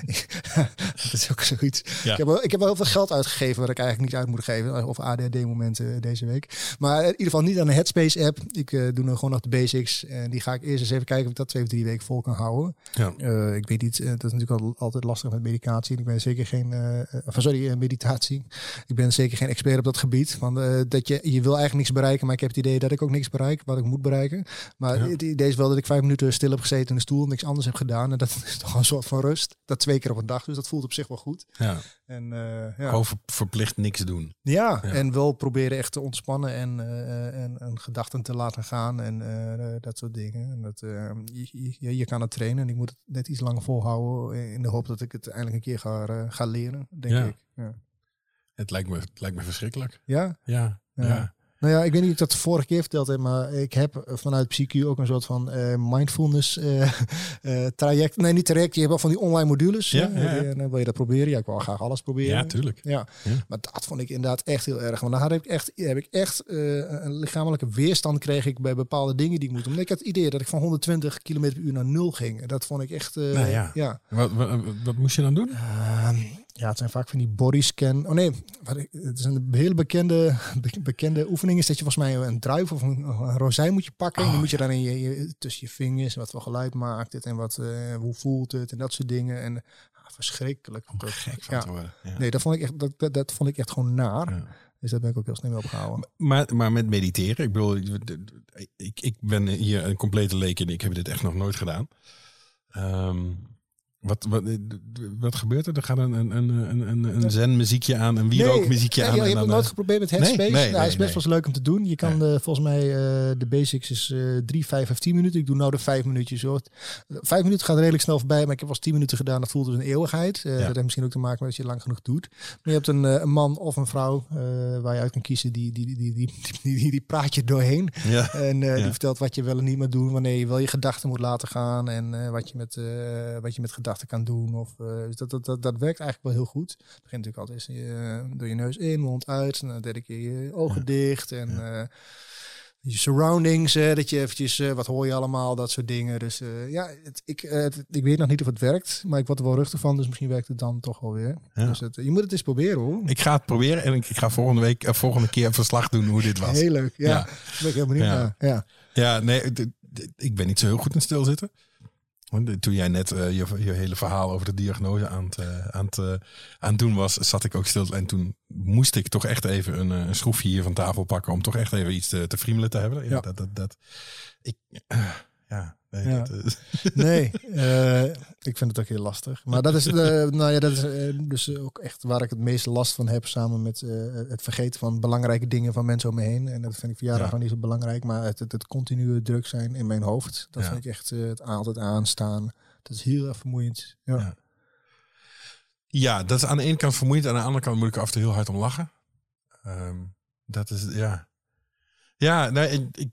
dat is ook zoiets. Ja. Ik, heb wel, ik heb wel heel veel geld uitgegeven wat ik eigenlijk niet uit moet geven. Of ADHD-momenten deze week. Maar in ieder geval niet aan de Headspace app. Ik eh, doe nu gewoon nog de basics. En die ga ik eerst eens even kijken of ik dat twee of drie weken vol kan houden. Ja. Eh, ik weet niet, eh, dat is natuurlijk al, altijd lastig met medicatie. Ik ben zeker geen, eh, eh, sorry, eh, meditatie. Ik ben zeker geen expert op dat gebied. Want eh, dat je, je wil eigenlijk niks bereiken, maar ik heb het idee dat ik ook niks bereik wat ik moet bereiken. Maar Ja. het idee is wel dat ik vijf minuten stil heb gezeten in de stoel, niks anders heb gedaan. En dat is toch een soort van rust. Dat twee keer op een dag, dus dat voelt op zich wel goed. Ja. En eh, ja. Over verplicht niks doen. Ja, Ja. en wel proberen echt te ontspannen en, eh, en, en gedachten te laten gaan en eh, dat soort dingen. En dat, je, je, je kan het trainen en ik moet het net iets langer volhouden in de hoop dat ik het eindelijk een keer ga, ga leren, denk Ja. ik. Ja. Het lijkt me, het lijkt me verschrikkelijk. ja? Ja. Ja. Nou ja, ik weet niet of ik dat de vorige keer verteld heb, maar ik heb vanuit PsyQ ook een soort van eh, mindfulness eh, eh, traject. Nee, niet traject, je hebt wel van die online modules. Ja, hè? ja, ja. En dan wil je dat proberen. Ja, ik wil graag alles proberen. Ja, tuurlijk. Ja, Ja. maar dat vond ik inderdaad echt heel erg. Want dan had ik echt, heb ik echt een lichamelijke weerstand kreeg ik bij bepaalde dingen die ik moet doen. Ik had het idee dat ik van 120 km per uur naar nul ging. En dat vond ik echt. Nou ja. ja. Wat, wat, wat moest je dan doen? Ja, het zijn vaak van die bodyscan. Oh nee, het is een hele bekende, be- bekende oefening. Is dat je volgens mij een druif of een, een rozijn moet je pakken. en die Oh, moet je dan in je, je- tussen je vingers. Wat voor geluid maakt het en wat, eh, hoe voelt het en dat soort dingen. En ah, verschrikkelijk. Om gek van ja. te worden. Ja. Nee, dat vond ik echt, dat, dat, dat vond ik echt gewoon naar. Ja. Dus daar ben ik ook heel snel mee opgehouden. Maar, maar met mediteren, ik bedoel, ik, ik ben hier een complete leek in. Ik heb dit echt nog nooit gedaan. Ehm, wat, wat, wat gebeurt er? Er gaat een, een, een, een, een, een zen muziekje aan, een wierook muziekje nee, aan. Je en hebt het nooit eh, geprobeerd met Headspace? nee, Nou, nee, is best wel leuk om te doen. Je kan eh, volgens mij, eh, de basics is eh drie, vijf of tien minuten. Ik doe nou de vijf minuutjes. Hoor. Vijf minuten gaat redelijk snel voorbij, maar ik heb wel eens tien minuten gedaan. Dat voelt dus een eeuwigheid. Eh. Dat heeft misschien ook te maken met dat je lang genoeg doet. Maar je hebt een, eh, een man of een vrouw eh, waar je uit kan kiezen. Die, die, die, die, die, die, die, die praat je doorheen. ja. En eh, Ja. die vertelt wat je wel en niet moet doen, wanneer je wel je gedachten moet laten gaan en eh, wat, je met, eh, wat je met gedachten kan doen. Of, eh, dus dat, dat, dat, dat werkt eigenlijk wel heel goed. Het begint natuurlijk altijd eens, eh, door je neus in, mond uit, en dan derde keer je ogen Ja. dicht en eh, je surroundings, dat je eventjes, wat hoor je allemaal, dat soort dingen. Dus ja, het, ik, het- ik weet nog niet of het werkt, maar ik word er wel rustig van, dus misschien werkt het dan toch wel weer. Ja. Dus het, je moet het eens proberen hoor. Ik ga het proberen en ik, ik ga volgende week, volgende keer een verslag doen hoe dit was. Heel leuk, ja. Ja. Daar ben ik heel benieuwd Ja. naar. Ja. Ja, nee, ik ben niet zo heel goed in stilzitten. Want Toen jij net eh, je, je hele verhaal over de diagnose aan het, eh, aan, het, eh, aan het doen was, zat ik ook stil. En toen moest ik toch echt even een, een schroefje hier van tafel pakken om toch echt even iets te, te friemelen te hebben. Ja. Dat, dat, dat, ik, ja, nee, Ja. dat, eh, Nee, eh, ik vind het ook heel lastig. Maar dat is, eh, nou ja, dat is dus ook echt waar ik het meeste last van heb. Samen met het vergeten van belangrijke dingen van mensen om me heen. En dat vind ik verjaardag Ja. niet zo belangrijk. Maar het, het, het continue druk zijn in mijn hoofd. Dat Ja. vind ik echt het altijd aanstaan. Dat is heel erg vermoeiend. Ja. Ja. ja, dat is aan de ene kant vermoeiend. Aan de andere kant moet ik er af en toe heel hard om lachen. Ehm, dat is, ja. Ja, nee, ik, ik,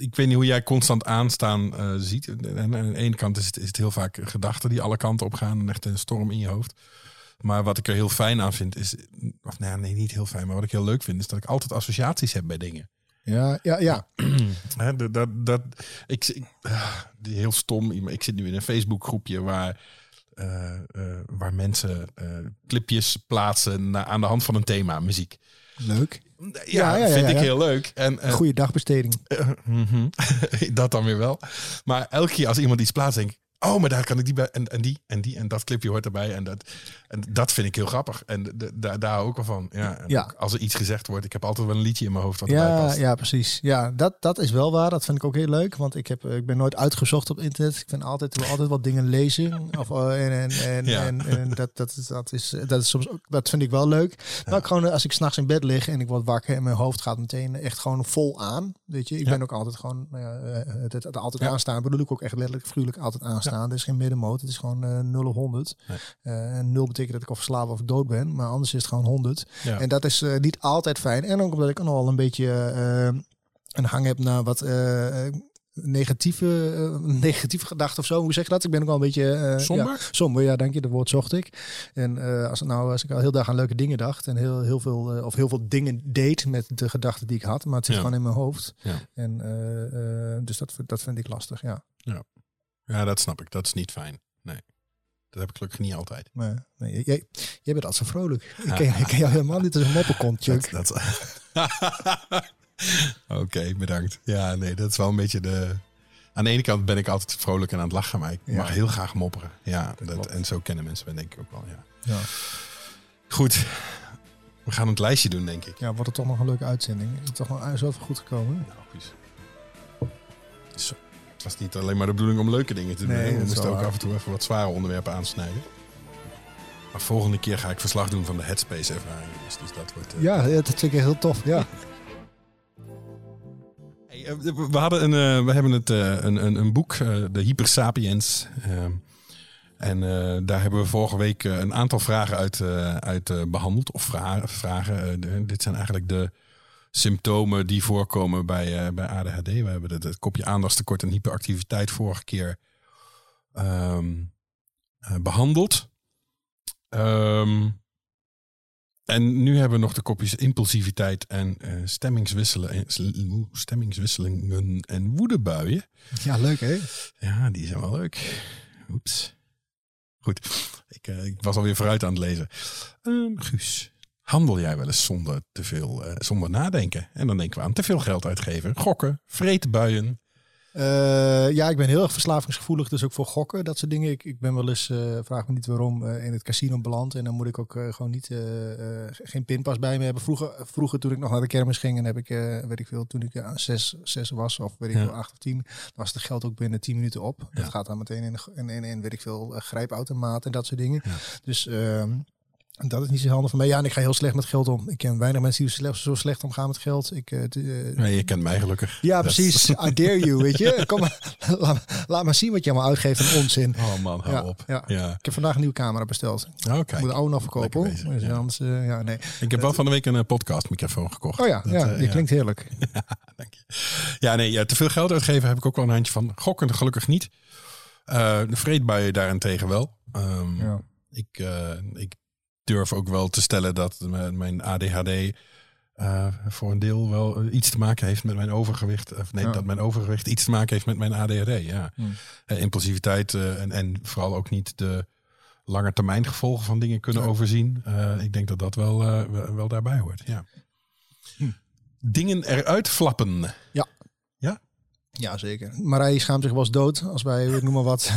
ik weet niet hoe jij constant aanstaan eh, ziet. En aan de ene kant is het, is het heel vaak gedachten die alle kanten op gaan. En echt een storm in je hoofd. Maar wat ik er heel fijn aan vind is... Of nou ja, nee, niet heel fijn. Maar wat ik heel leuk vind is dat ik altijd associaties heb bij dingen. Ja, ja, ja. Hè, dat, dat, dat, ik, ik, ah, die heel stom. Ik zit nu in een Facebook groepje waar, eh, eh, waar mensen clipjes plaatsen na, aan de hand van een thema, muziek. Leuk. Ja, Ja, ja, ja, vind ik heel leuk. En, en Goede dagbesteding. Mhm. dat dan weer wel. Maar elke keer als iemand iets plaatst, denk ik... Oh, maar daar kan ik die bij. En, en die en die en dat clipje hoort erbij. En dat, en dat vind ik heel grappig. En de- daar daar hou ik wel van. Ja, en Ja. ook als er iets gezegd wordt. Ik heb altijd wel een liedje in mijn hoofd wat erbij Ja, past. ja, precies. Ja, dat, dat is wel waar. Dat vind ik ook heel leuk. Want ik, heb, eh, ik ben nooit uitgezocht op internet. Ik vind altijd, wil altijd wat dingen lezen. Of, eh, en en, en, Ja. en, en dat, dat, is, dat, is, dat is soms ook, dat vind ik wel leuk. Maar ook gewoon eh, als ik s'nachts in bed lig en ik word wakker en mijn hoofd gaat meteen echt gewoon vol aan. Weet je, ik ben ook altijd gewoon nou eh, het, het altijd aanstaan. Bedoel ik ook echt letterlijk, figuurlijk altijd aanstaan. Er is geen middenmoot. Het is gewoon eh 0 of 100. Nee. Eh, en 0 betekent dat ik of verslaafd of dood ben. Maar anders is het gewoon 100. Ja. En dat is eh, niet altijd fijn. En ook omdat ik wel een beetje eh, een hang heb naar wat negatieve, eh, negatieve gedachten of zo. Hoe zeg je dat? Ik ben ook wel een beetje... eh, Somber? Ja, somber, ja, dank je. Dat woord zocht ik. En eh, als, het nou, als ik al heel dag aan leuke dingen dacht en heel, heel veel, of heel veel dingen deed met de gedachten die ik had, maar het zit Ja. gewoon in mijn hoofd. Ja. En dus dat, dat vind ik lastig, ja. Ja, dat snap ik. Dat is niet fijn. Nee. Dat heb ik gelukkig niet altijd. Maar nee, jij, jij bent altijd zo vrolijk. Ik ken, ik ken jou helemaal niet als een moppenkont, Chuck. Dat, dat... Oké, bedankt. Ja, nee, dat is wel een beetje de... Aan de ene kant ben ik altijd vrolijk en aan het lachen, maar ik Ja. mag heel graag mopperen. Ja, dat, en zo kennen mensen me denk ik ook wel, ja. Ja. Goed, we gaan het lijstje doen, denk ik. ja, wordt het toch nog een leuke uitzending. Is het toch nog zoveel goed gekomen? Nou, precies. Zo. Het was niet alleen maar de bedoeling om leuke dingen te doen. Nee, we moesten ook af en toe even wat zware onderwerpen aansnijden. Maar volgende keer ga ik verslag doen van de Headspace ervaring. Dus, dus dat wordt... eh, Ja, dat klinkt heel tof. Ja. Hey, eh, we hadden een, eh, we hebben het, een, een, een boek, de Hyper Sapiens. En daar hebben we vorige week een aantal vragen uit, uit eh, behandeld. Of vra- vragen. de- dit zijn eigenlijk de symptomen die voorkomen bij, eh, bij ADHD. We hebben het, het kopje aandachtstekort en hyperactiviteit vorige keer ehm, eh, behandeld. Ehm, en nu hebben we nog de kopjes impulsiviteit en eh, stemmingswisselen en, stemmingswisselingen en woedebuien. ja, leuk hè? Ja, die zijn wel leuk. Oeps. Goed, ik, ik was alweer vooruit aan het lezen. Ehm, Guus, handel jij wel eens zonder te veel, eh, zonder nadenken? En dan denken we aan te veel geld uitgeven, gokken, vreedbuien. Eh, ja, ik ben heel erg verslavingsgevoelig, dus ook voor gokken, dat soort dingen. Ik, ik ben wel eens, eh, vraag me niet waarom, in het casino beland. En dan moet ik ook gewoon niet, geen pinpas bij me hebben. Vroeger, vroeger toen ik nog naar de kermis ging, en heb ik, weet ik veel, toen ik zes, zes was, of weet ik Ja. veel, acht of tien, was het geld ook binnen tien minuten op. Ja. Dat gaat dan meteen in, in, in, in weet ik veel, grijpautomaat en dat soort dingen. Ja. Dus ehm, dat is niet zo handig voor mij. Ja, en ik ga heel slecht met geld om. Ik ken weinig mensen die zo slecht, zo slecht omgaan met geld. Ik, eh, eh, Nee, je kent mij gelukkig. ja, Dat- precies. I dare you, weet je. Kom maar, laat, laat maar zien wat je allemaal uitgeeft aan onzin. Oh man, hou Ja, op. ja. Ja. Ik heb vandaag een nieuwe camera besteld. Oh, Ik moet de oude nog verkopen. Bezig, Dus ja. anders, eh, ja, nee. Ik heb wel van de week een podcastmicrofoon gekocht. Oh ja, Dat, ja die klinkt heerlijk. Dank je. Ja, nee, ja, te veel geld uitgeven heb ik ook wel een handje van. Gokken gelukkig niet. De vreedbuien daarentegen wel. Ehm, Ja. ik, ik durf ook wel te stellen dat mijn ADHD eh, voor een deel wel eh, iets te maken heeft met mijn overgewicht. Of nee, Ja. dat mijn overgewicht iets te maken heeft met mijn ADHD. Ja. Hmm. Eh, impulsiviteit en, en vooral ook niet de lange termijn gevolgen van dingen kunnen Ja. overzien. Ik denk dat dat wel, wel, daarbij hoort. Ja. Hm. Dingen eruit flappen. Ja, zeker. Marije schaamt zich wel eens dood als bij, ik noem maar wat.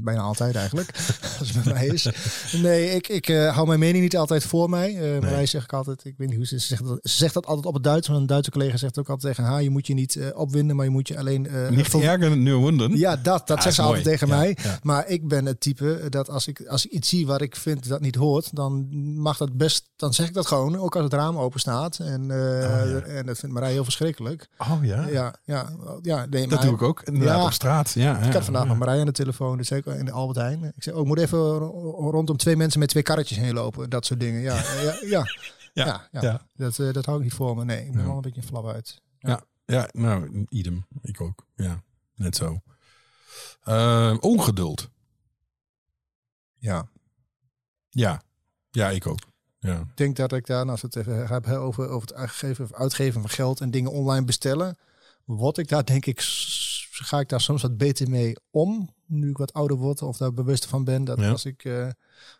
Bijna altijd eigenlijk, als het bij mij is. Nee, ik, ik eh, hou mijn mening niet altijd voor mij. Eh Marije zeg ik altijd, ik weet niet hoe ze, ze zegt. Dat, ze zegt dat altijd op het Duits. Maar een Duitse collega zegt ook altijd tegen haar, je moet je niet eh, opwinden, maar je moet je alleen... Niet erger nu wonden. Ja, dat, dat Ah, zegt ze altijd tegen Ja, mij. ja. Maar ik ben het type dat als ik, als ik iets zie waar ik vind dat niet hoort, dan mag dat best, dan zeg ik dat gewoon. Ook als het raam open staat. En, Oh, ja. en dat vindt Marij heel verschrikkelijk. Oh ja, Ja, ja, ja. Nee, dat maar- doe ik ook inderdaad Ja. op straat. Ja, Ik had vandaag nog Marij aan de telefoon, dus ik in de Albert Heijn. Ik zei, oh, ik moet even ro- rondom twee mensen met twee karretjes heen lopen. Dat soort dingen. Ja, ja, ja. Ja, ja, ja. ja. Dat, eh, dat hou ik niet voor me. Nee, ik ben Ja. wel een beetje flap uit. Ja, nou, idem. Ik ook. Ja, net zo. Eh, ongeduld. Ja. Ja. Ja, ik ook. Ja. Ik denk dat ik daar, als we het even hebben over, over het uitgeven, uitgeven van geld en dingen online bestellen. word ik daar denk ik, ga ik daar soms wat beter mee om. Nu ik wat ouder word of daar bewust van ben. Dat Ja. als, ik, eh,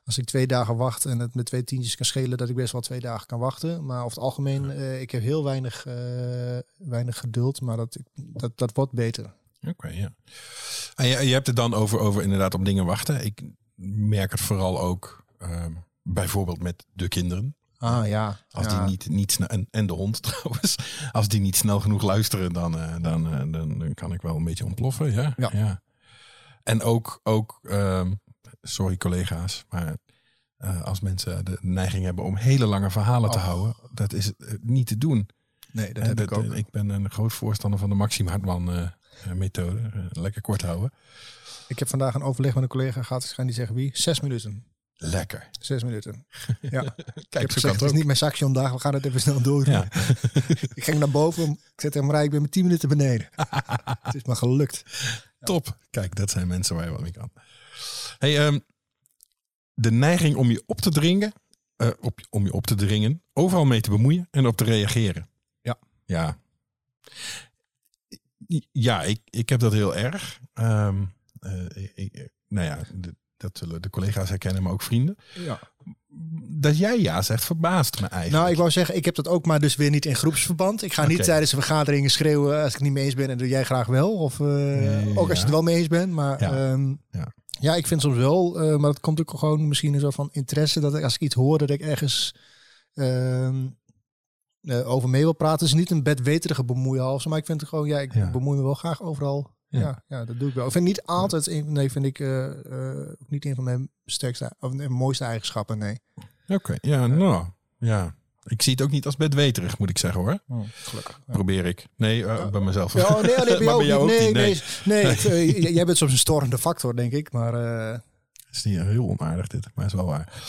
als ik twee dagen wacht en het met twee tientjes kan schelen, dat ik best wel twee dagen kan wachten. Maar over het algemeen, eh, ik heb heel weinig, eh, weinig geduld. Maar dat, dat, dat wordt beter. Oké, ja. En je, je hebt het dan over, over inderdaad op dingen wachten. Ik merk het vooral ook ehm, bijvoorbeeld met de kinderen. Ah ja. Als ja. die niet, niet en, en de hond trouwens, als die niet snel genoeg luisteren, dan, eh, dan, eh, dan, dan kan ik wel een beetje ontploffen. Ja, Ja. En ook, ook ehm, sorry collega's, maar eh, als mensen de neiging hebben om hele lange verhalen te houden, dat is niet te doen. Nee, dat heb ik ook. ik ben een groot voorstander van de Maxim Hartman methode. Lekker kort houden. Ik heb vandaag een overleg met een collega gehad. Ik niet zeggen wie. Zes minuten. Lekker. Zes minuten. Ja. ik Kijk, heb gezegd, het het is niet mijn zakje vandaag. We gaan het even snel door. Ja. ik ging naar boven. Ik zei tegen Marij, ik ben met tien minuten beneden. het is maar gelukt. Top. Kijk, dat zijn mensen waar je wat mee kan. Hey, ehm, de neiging om je op te dringen, eh, op, om je op te dringen, overal mee te bemoeien en op te reageren. Ja. Ja. Ja, ik, ik heb dat heel erg. Eh, ik- nou ja, dat zullen de collega's herkennen, maar ook vrienden. Ja. Dat jij ja zegt, verbaast me eigenlijk. Nou, ik wou zeggen, ik heb dat ook maar dus weer niet in groepsverband. Ik ga niet tijdens een vergaderingen schreeuwen als ik het niet mee eens ben. En doe jij graag wel. Of eh, ook als je het wel mee eens bent. Maar Ja. ja, Ja. ja ik vind soms wel. eh, maar dat komt ook gewoon misschien een soort van interesse. Dat ik, als ik iets hoor, dat ik ergens ehm, eh, over mee wil praten. Het is niet een bedweterige bemoeihalve. Maar ik vind het gewoon, ja, ik Ja. bemoei me wel graag overal. Ja. Ja. Ja, dat doe ik wel. Ik vind niet altijd, een, nee, vind ik eh, niet een van mijn sterkste of mooiste eigenschappen. Nee. Oké, ja, nou, ja. Ik zie het ook niet als bedweterig, moet ik zeggen hoor. gelukkig. Ja. Probeer ik. Nee, eh, bij mezelf. Ja, oh, nee, oh, nee, bij jou, niet. Nee, nee. nee, jij bent soms een storende factor, denk ik. Maar Het is niet heel onaardig dit, maar is wel waar.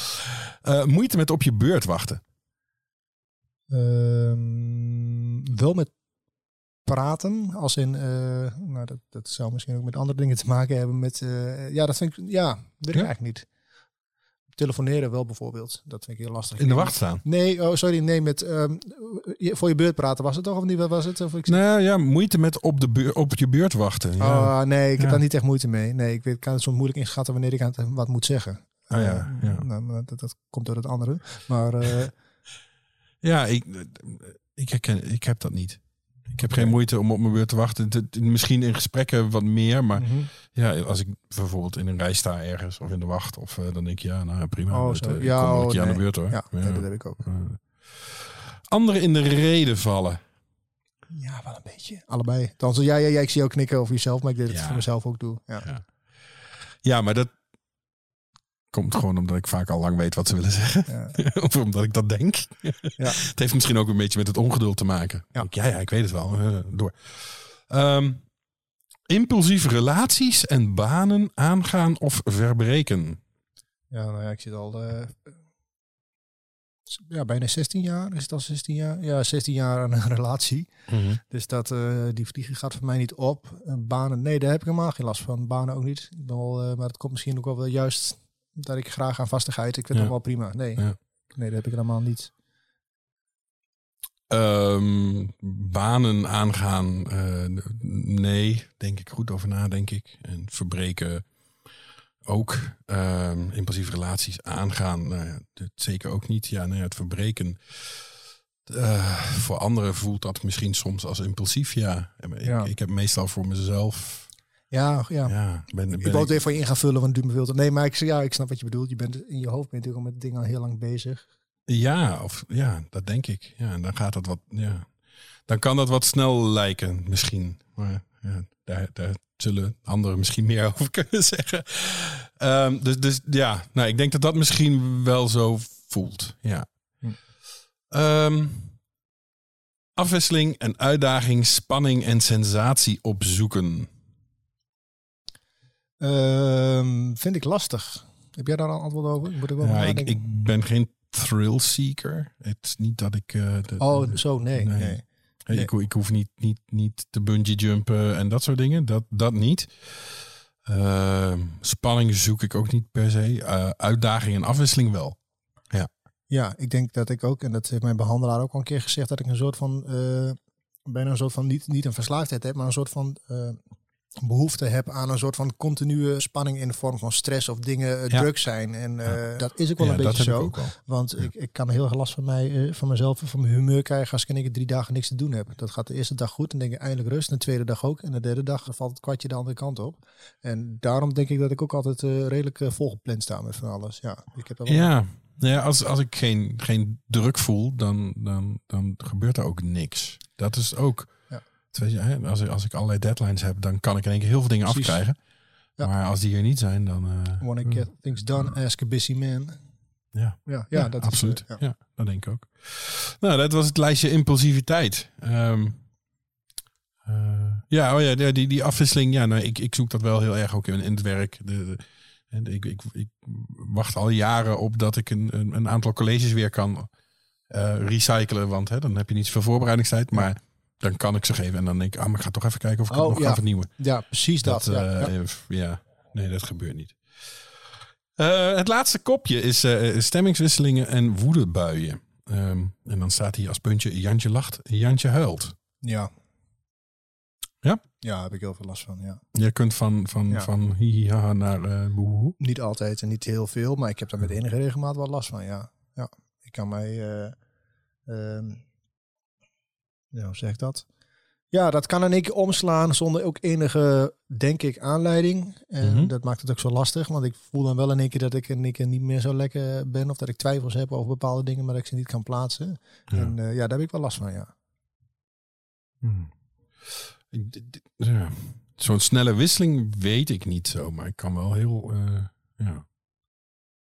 Moeite met op je beurt wachten. ehm, wel met praten, als in, eh, nou, dat, dat zou misschien ook met andere dingen te maken hebben. Met, eh, ja, dat vind ik, ja, weet ik Ja? eigenlijk niet. Telefoneren wel bijvoorbeeld, dat vind ik heel lastig. In de wacht staan. Nee, oh sorry, nee, met ehm, voor je beurt praten was het toch of niet? Wat was het? Of ik Nou ja, moeite met op, de op je beurt wachten. Ja. Oh, nee, ik heb Ja. daar niet echt moeite mee. Nee, ik weet, ik kan het soms moeilijk inschatten wanneer ik aan het, wat moet zeggen. Oh ja, Eh, ja. nou, maar dat, dat komt door het andere. Maar eh, Ja, ik, ik, herken, ik heb dat niet. Ik heb geen moeite om op mijn beurt te wachten. Misschien in gesprekken wat meer, maar mhm. ja, als ik bijvoorbeeld in een rij sta ergens of in de wacht, of eh, dan denk ik ja, nou prima. Oh, zo. eh, ik Ja, kom wel een oh, aan de nee. beurt hoor. ja, nee, dat heb ik ook. Anderen in de reden vallen. Ja, wel een beetje. Allebei. Dan zo, ja, ja, ja, ik zie jou knikken over jezelf, maar ik deed het Ja. voor mezelf ook doe. Ja. Ja, maar dat komt gewoon omdat ik vaak al lang weet wat ze willen zeggen. Ja. of omdat ik dat denk. Ja. Het heeft misschien ook een beetje met het ongeduld te maken. Ja. Ik, ja, ja, ik weet het wel. Eh, door. Ehm, impulsieve relaties en banen aangaan of verbreken. Ja, nou ja, ik zit al eh, ja, bijna 16 jaar. Is het al 16 jaar? Ja, 16 jaar aan een relatie. Dus dat, eh, die vliegen gaat voor mij niet op. Banen, nee, daar heb ik helemaal geen last van. Banen ook niet. Ik ben wel, eh, maar het komt misschien ook wel juist dat ik graag aan vastigheid. Ik vind Ja. het wel prima. Nee, Ja. nee, dat heb ik helemaal niet. Ehm, banen aangaan, eh, nee, denk ik goed over na, denk ik. En verbreken ook. Ehm, impulsieve relaties aangaan, nou ja, dat zeker ook niet. Ja, nou ja, het verbreken. eh, voor anderen voelt dat misschien soms als impulsief, ja. Ik, Ja. ik heb meestal voor mezelf, Ja, ja. ja, ben, ben ik wou het even van je in gaan vullen, want te- Nee, maar ik, ja, ik snap wat je bedoelt. Je bent in je hoofd ben je natuurlijk al met dingen al heel lang bezig. Ja, of ja, dat denk ik. Ja, en dan gaat dat wat. Ja, dan kan dat wat snel lijken, misschien. Maar ja, daar, daar zullen anderen misschien meer over kunnen zeggen. Ehm, dus, dus ja, nou, ik denk dat dat misschien wel zo voelt. Ja. Hm. Ehm, afwisseling en uitdaging, spanning en sensatie opzoeken. Ehm, vind ik lastig. Heb jij daar een antwoord over? Moet ik wel Ja, ik, ik ben geen thrill seeker. Het is niet dat ik. eh, de- Oh, zo, nee. Nee. nee. Hey, Nee. Ik, ik hoef niet, niet, niet te bungee jumpen en dat soort dingen. Dat, dat niet. Ehm, spanning zoek ik ook niet per se. Eh, uitdaging en afwisseling wel. Ja, ik denk dat ik ook, en dat heeft mijn behandelaar ook al een keer gezegd, dat ik een soort van eh, bijna een soort van, niet, niet een verslaafdheid heb, maar een soort van behoefte heb aan een soort van continue spanning in de vorm van stress of dingen uh, Ja. druk zijn. En eh, dat is ook wel Ja, een beetje ik zo. Want ik, ik kan heel erg last van, mij, eh, van mezelf en van mijn humeur krijgen als ik in één keer drie dagen niks te doen heb. Dat gaat de eerste dag goed en denk ik eindelijk rust. En de tweede dag ook. En de derde dag valt het kwartje de andere kant op. En daarom denk ik dat ik ook altijd eh, redelijk eh, volgepland sta met van alles. Ja, ik heb dat Ja, nou ja als, als ik geen, geen druk voel, dan, dan, dan gebeurt er ook niks. Dat is ook. Weet je, als, ik, als ik allerlei deadlines heb, dan kan ik in één keer heel veel dingen Precies. afkrijgen. Ja. Maar als die er niet zijn, dan. eh, Wanna get things done, ask a busy man. Ja. Ja, ja, dat absoluut. is... eh, ja. ja. dat denk ik ook. Nou, dat was het lijstje impulsiviteit. Ehm, eh, ja, oh ja, die, die, afwisseling. Ja, nou, ik, ik zoek dat wel heel erg ook in, in het werk. De, de- en ik, ik, ik wacht al jaren op dat ik een, een, een aantal colleges weer kan eh, recyclen. Want hè, dan heb je niet zoveel voorbereidingstijd. Maar dan kan ik ze geven. En dan denk ik, ah, maar ik ga toch even kijken of ik Oh, het nog ja. ga vernieuwen. Ja, precies dat. Dat, ja, eh, ja. ja. nee, dat gebeurt niet. Eh, het laatste kopje is eh, stemmingswisselingen en woedebuien. Ehm, en dan staat hier als puntje Jantje lacht, Jantje huilt. Ja. Ja? Ja, heb ik heel veel last van, ja. Je kunt van, van, Ja. van hihi haha naar eh boehoe. Niet altijd en niet heel veel, maar ik heb daar met enige regelmaat wel last van, ja. Ja, ik kan mij... eh, ja, hoe zeg dat? Ja, dat kan in één keer omslaan zonder ook enige, denk ik, aanleiding. En Mhm. dat maakt het ook zo lastig, want ik voel dan wel in één keer dat ik in één keer niet meer zo lekker ben. Of dat ik twijfels heb over bepaalde dingen, maar dat ik ze niet kan plaatsen. Ja. En eh, ja, daar heb ik wel last van, ja. Hmm. Ja. Zo'n snelle wisseling weet ik niet zo, maar ik kan wel heel, eh, ja,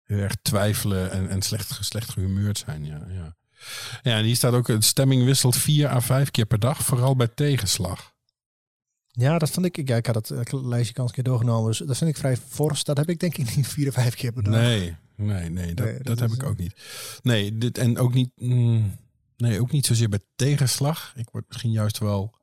heel erg twijfelen en, en slecht, slecht gehumeurd zijn. Ja, ja. Ja, en hier staat ook, de stemming wisselt vier à vijf keer per dag, vooral bij tegenslag. Ja, dat vond ik. ik- Ja, ik had het eh, lijstje kans een keer doorgenomen. Dus dat vind ik vrij fors. Dat heb ik denk ik niet vier of vijf keer per dag. Nee, nee, nee, dat, Nee, dat, dat heb ik eh, ook niet. Nee, dit, en ook niet, mm, nee, ook niet zozeer bij tegenslag. Ik word misschien juist wel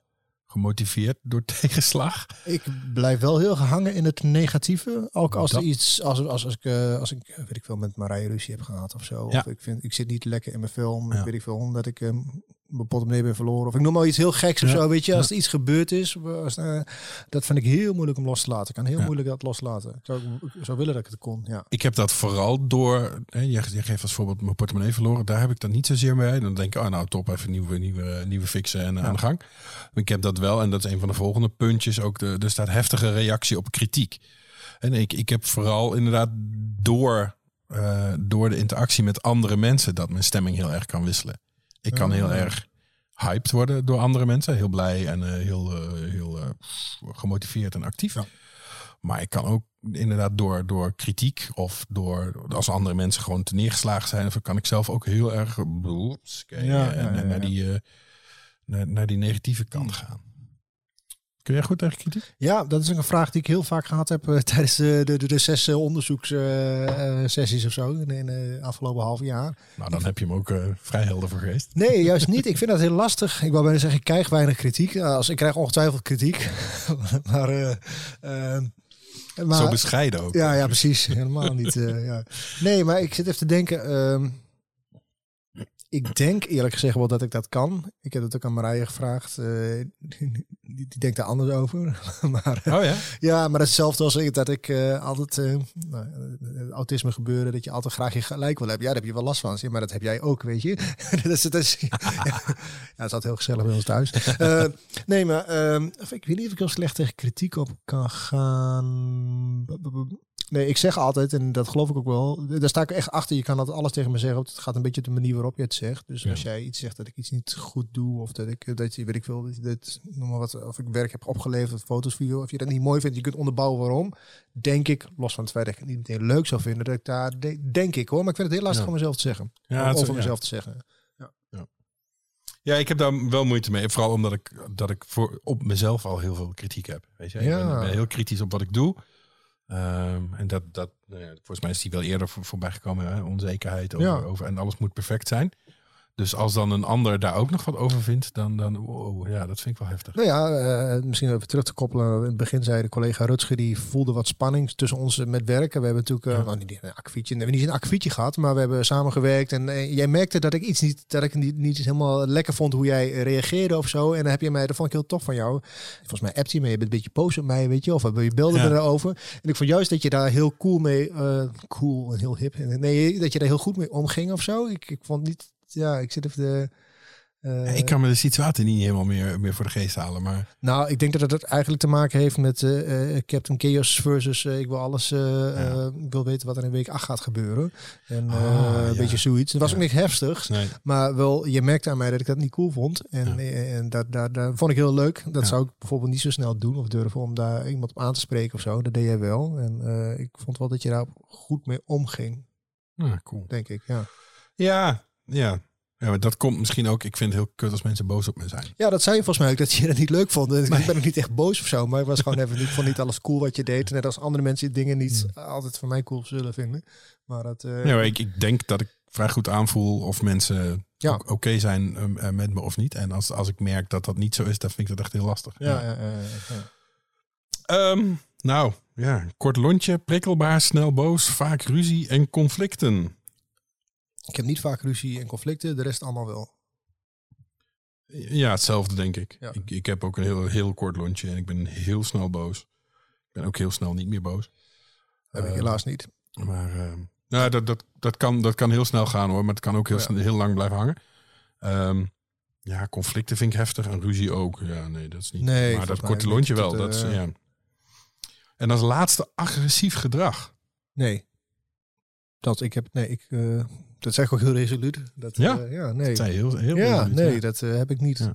gemotiveerd door tegenslag. Ik blijf wel heel gehangen in het negatieve. Ook als er iets, als, als, als ik, eh, als ik, weet ik veel, met Marije ruzie heb gehad of zo. Ja. Of ik vind, ik zit niet lekker in mijn film. Ja. Weet ik veel, omdat ik ehm, mijn portemonnee ben verloren. Of ik noem maar iets heel geks of Ja. zo, weet je. Als er iets gebeurd is, als, eh, dat vind ik heel moeilijk om los te laten. Ik kan heel Ja. moeilijk dat loslaten. Ik zou, ik zou willen dat ik het kon, ja. Ik heb dat vooral door, hè, je, je geeft als voorbeeld mijn portemonnee verloren. Daar heb ik dat niet zozeer mee. Dan denk ik, oh nou top, even nieuwe, nieuwe, nieuwe fixen en aan de gang. Ik heb dat wel, en dat is een van de volgende puntjes, ook de, er staat heftige reactie op kritiek. En ik, ik heb vooral inderdaad door, eh, door de interactie met andere mensen dat mijn stemming heel erg kan wisselen. Ik kan heel Ah. erg hyped worden door andere mensen. Heel blij en eh, heel, eh, heel eh, gemotiveerd en actief. Ja. Maar ik kan ook inderdaad door, door kritiek of door als andere mensen gewoon te neergeslagen zijn, of kan ik zelf ook heel erg Ja, ja, naar, die, naar, naar die negatieve kant gaan. Kun jij goed tegen kritiek? Ja, dat is een vraag die ik heel vaak gehad heb eh, tijdens de, de, de, de zes eh, onderzoekssessies of zo in, de afgelopen half jaar. Nou, dan heb je hem ook eh, vrij helder voor geest. Nee, juist niet. Ik vind dat heel lastig. Ik wou bijna zeggen, ik krijg weinig kritiek. Als, ik krijg ongetwijfeld kritiek. maar, eh, eh, maar Zo bescheiden ook. ja, ja, precies. Helemaal niet. eh, ja. Nee, maar ik zit even te denken. ehm, ik denk eerlijk gezegd wel dat ik dat kan. Ik heb het ook aan Marije gevraagd. eh, die, die denkt daar anders over. maar, Oh ja? ja, maar hetzelfde als ik, dat ik eh, altijd, eh, nou, autisme gebeuren, dat je altijd graag je gelijk wil hebben. Ja, daar heb je wel last van. Maar dat heb jij ook, weet je. dat is, dat is, ja, het is altijd heel gezellig bij ons thuis. Nee, maar ehm, ik weet niet of ik heel slecht tegen kritiek op kan gaan. Nee, ik zeg altijd, en dat geloof ik ook wel, daar sta ik echt achter. Je kan dat alles tegen me zeggen. Het gaat een beetje op de manier waarop je het zegt. Dus Ja. als jij iets zegt dat ik iets niet goed doe, of dat ik, dat je, weet ik veel, dat, dat, noem maar wat, of ik werk heb opgeleverd, foto's, video, of je dat niet mooi vindt, je kunt onderbouwen waarom. Denk ik, los van het feit dat ik het niet meteen leuk zou vinden, dat ik daar, de- denk ik hoor, maar ik vind het heel lastig Ja. om mezelf te zeggen. Ja, is- over mezelf te zeggen. Ja, ik heb daar wel moeite mee. Vooral omdat ik, dat ik voor, op mezelf al heel veel kritiek heb. Weet je? Ik, Ja. ben, ik ben heel kritisch op wat ik doe. Ehm, en dat, dat nou ja, volgens mij is die wel eerder voor, voorbij gekomen. Hè? Onzekerheid over, Ja. over en alles moet perfect zijn. Dus als dan een ander daar ook nog wat over vindt, dan, dan wow, ja, dat vind ik wel heftig. Nou ja, eh, misschien even terug te koppelen. In het begin zei de collega Rutger, die voelde wat spanning tussen ons met werken. We hebben natuurlijk, eh, Ja. nou, niet een akkefietje, we hebben niet een akkefietje gehad, maar we hebben samengewerkt. En eh, jij merkte dat ik iets niet, dat ik niet, niet helemaal lekker vond hoe jij reageerde of zo. En dan heb je mij, dat vond ik heel tof van jou. Volgens mij appte je me, je bent een beetje boos op mij, weet je, of je Ja. me erover. En ik vond juist dat je daar heel cool mee, cool en heel hip, nee, dat je daar heel goed mee omging of zo. Ik, ik vond niet, ja, ik zit even de... eh, ik kan me de situatie niet helemaal meer, meer voor de geest halen, maar nou, ik denk dat het eigenlijk te maken heeft met eh, eh, Captain Chaos versus ik wil alles, ik wil weten wat er in week 8 gaat gebeuren. En Ah, een ja. beetje zoiets. Het was Ja. ook niks heftigs, nee. maar wel, je merkte aan mij dat ik dat niet cool vond. En, en dat, dat, dat vond ik heel leuk. Dat zou ik bijvoorbeeld niet zo snel doen of durven om daar iemand op aan te spreken of zo. Dat deed jij wel. En ik vond wel dat je daar goed mee omging, Ah, cool. denk ik. Ja. Ja, ja. ja maar dat komt misschien ook. Ik vind het heel kut als mensen boos op me zijn. Ja, dat zei je volgens mij ook, dat je dat niet leuk vond. Ik ben ook niet echt boos of zo, maar ik was gewoon even niet, vond niet alles cool wat je deed. Net als andere mensen dingen niet altijd voor mij cool zullen vinden. Maar dat, Ja, maar ik, ik denk dat ik vrij goed aanvoel of mensen Ja. oké zijn um, eh, met me of niet. En als, als ik merk dat dat niet zo is, dan vind ik dat echt heel lastig. ja, ja, ja, ja. Ehm, nou, ja, kort lontje, prikkelbaar, snel boos, vaak ruzie en conflicten. Ik heb niet vaak ruzie en conflicten, de rest allemaal wel. Ja, hetzelfde denk ik. Ja. ik. Ik heb ook een heel, heel kort lontje en ik ben heel snel boos. Ik ben ook heel snel niet meer boos. Heb ik Eh, helaas niet. Maar ehm, nou, dat, dat, dat, kan, dat kan heel snel gaan hoor, maar het kan ook heel, Ja. snel, heel lang blijven hangen. Ehm, ja, conflicten vind ik heftig en ruzie ook. Ja, nee, dat is niet. Nee, maar dat korte lontje wel. Dat, Dat, is, eh, ja. En als laatste agressief gedrag. Nee. Dat ik heb, nee, ik, eh, dat zeg ik ook heel resoluut. Dat, Ja? eh, ja, nee. Dat heel, heel Ja, resoluut, nee, ja. dat eh, heb ik niet. Ja.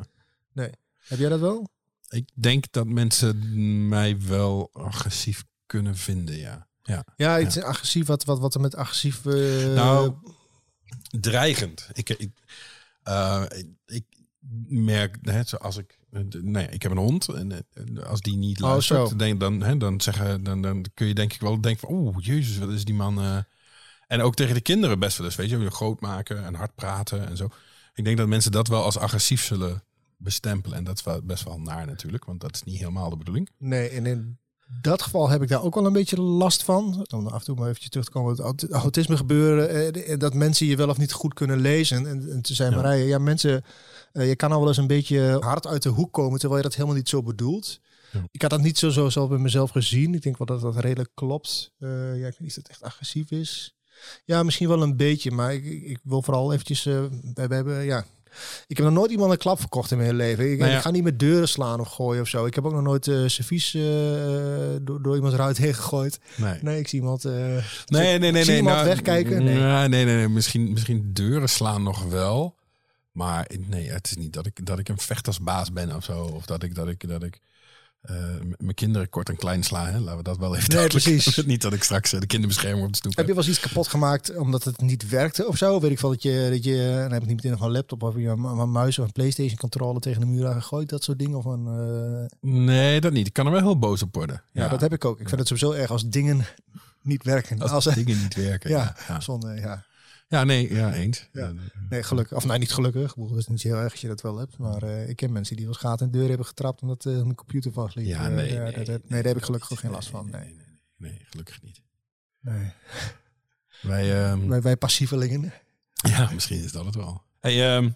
Nee. Heb jij dat wel? Ik denk dat mensen mij wel agressief kunnen vinden, ja. Ja. Ja, iets agressief, wat, wat, wat er met agressief... eh, Nou, dreigend. Ik, ik, ik merk, hè, zoals ik, nee, ik heb een hond en als die niet Oh, luistert, dan, hè, dan, zeggen, dan, dan kun je denk ik wel denken van, oeh, jezus, wat is die man. En ook tegen de kinderen best wel eens, weet je, groot maken en hard praten en zo. Ik denk dat mensen dat wel als agressief zullen bestempelen en dat is wel best wel naar natuurlijk, want dat is niet helemaal de bedoeling. Nee, en in dat geval heb ik daar ook wel een beetje last van. Om af en toe maar eventjes terug te komen op het aut- autisme gebeuren. eh, Dat mensen je wel of niet goed kunnen lezen. En, en te zijn Ja. Marije, ja mensen, eh, je kan al wel eens een beetje hard uit de hoek komen, terwijl je dat helemaal niet zo bedoelt. Ja. Ik had dat niet zo, zo zelf bij mezelf gezien. Ik denk wel dat dat redelijk klopt. Eh, ja, ik weet niet of het echt agressief is. Ja, misschien wel een beetje, maar ik, ik wil vooral eventjes, eh, we, we hebben, ja... Ik heb nog nooit iemand een klap verkocht in mijn leven. Ik, Nou ja. ik ga niet met deuren slaan of gooien of zo. Ik heb ook nog nooit eh servies eh, door, door iemands ruit heen gegooid. Nee. Nee, ik zie iemand... Nee, nee, nee, nee. zie iemand nou, wegkijken? Nee. Nee, nee, nee, nee. Misschien, misschien deuren slaan nog wel. Maar nee, het is niet dat ik, dat ik een vechtersbaas ben of zo. Of dat ik, dat ik, dat ik mijn kinderen kort en klein sla. Hè. Laten we dat wel even Nee, precies. Niet dat ik straks eh, de kinderbescherming op de stoep Heb je heb. wel eens iets kapot gemaakt omdat het niet werkte of zo? Weet ik wel dat je, dat je dan heb ik niet meteen nog een laptop of je een, een muis of een Playstation controller tegen de muur aan gegooid, dat soort dingen. Of een, eh, Nee, dat niet. Ik kan er wel heel boos op worden. ja, dat heb ik ook. Ik vind het sowieso erg als dingen niet werken. Als, Als, dingen niet werken. ja, Ja, ja. Zonde, ja. Ja nee, ja, eens. Ja. Nee, gelukkig. Of nee, niet gelukkig. Het is niet heel erg als je dat wel hebt. Maar eh, ik ken mensen die wel in de deur hebben getrapt omdat eh mijn computer vastliep. Ja, Eh, nee, ja, nee, dat, dat- nee, daar heb ik gelukkig ook geen last van. Nee. Nee, nee, nee, nee, gelukkig niet. Nee. Wij, ehm, Wij, wij passievelingen. Ja, misschien is dat het wel. Hey, ehm,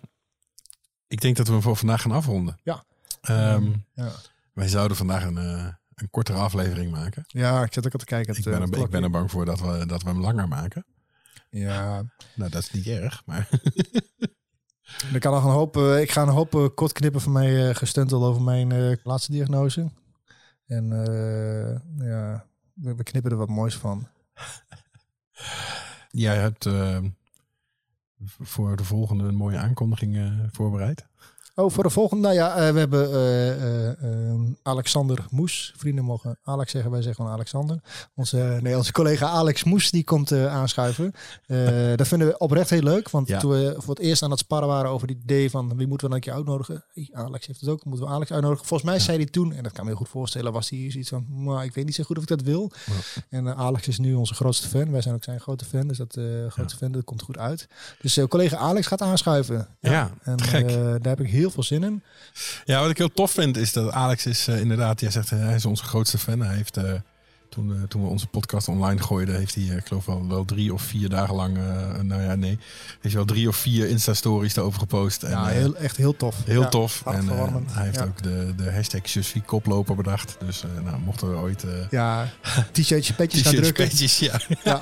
ik denk dat we voor vandaag gaan afronden. Ja. Ehm, Ja. wij zouden vandaag een, een kortere aflevering maken. ja, ik zit ook al te kijken. Ik ben, er, ik ben er bang voor dat we, dat we hem langer maken. Ja, Nou, dat is niet erg, maar ik, kan nog een hoop, eh, ik ga een hoop eh, kort knippen van mij uh, gestuntel over mijn eh, laatste diagnose. En eh, ja, we, knippen er wat moois van. jij hebt eh, voor de volgende een mooie aankondiging eh, voorbereid. Oh, voor de volgende. Nou ja, eh, we hebben eh, eh, eh, Alexander Moes. Vrienden mogen Alex zeggen, wij zeggen gewoon Alexander. Onze, nee, onze collega Alex Moes, die komt aanschuiven. Dat vinden we oprecht heel leuk. Want Ja. toen we voor het eerst aan het sparren waren over het idee van wie moeten we dan een keer uitnodigen. Alex heeft het ook, moeten we Alex uitnodigen. Volgens mij zei hij toen, en dat kan me heel goed voorstellen, was hij zoiets van, maar ik weet niet zo goed of ik dat wil. En Alex is nu onze grootste fan. Wij zijn ook zijn grote fan, dus dat grootste fan, dat komt goed uit. Dus collega Alex gaat aanschuiven. Ja, En gek. daar heb ik heel veel zin in. Ja, wat ik heel tof vind is dat Alex is eh, inderdaad, jij zegt eh, hij is onze grootste fan. Hij heeft eh, toen, toen we onze podcast online gooiden, heeft hij, ik geloof wel, wel drie of vier dagen lang, nou ja, nee, heeft wel drie of vier Insta-stories erover gepost. En, ja, heel, echt heel tof. Heel Ja, tof. En hij heeft Ja. ook de, de hashtag Jusfie koploper bedacht. Dus eh, nou, mochten we ooit uh, Ja, t-shirtje, petjes gaan drukken. petjes, ja. Ja.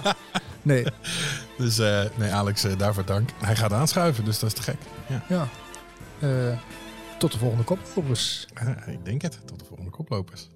Nee, Dus eh, nee, Alex, daarvoor dank. Hij gaat aanschuiven, dus dat is te gek. Ja, ja. Tot de volgende kop. Overigens. Eh, ik denk het. Tot de volgende koplopers.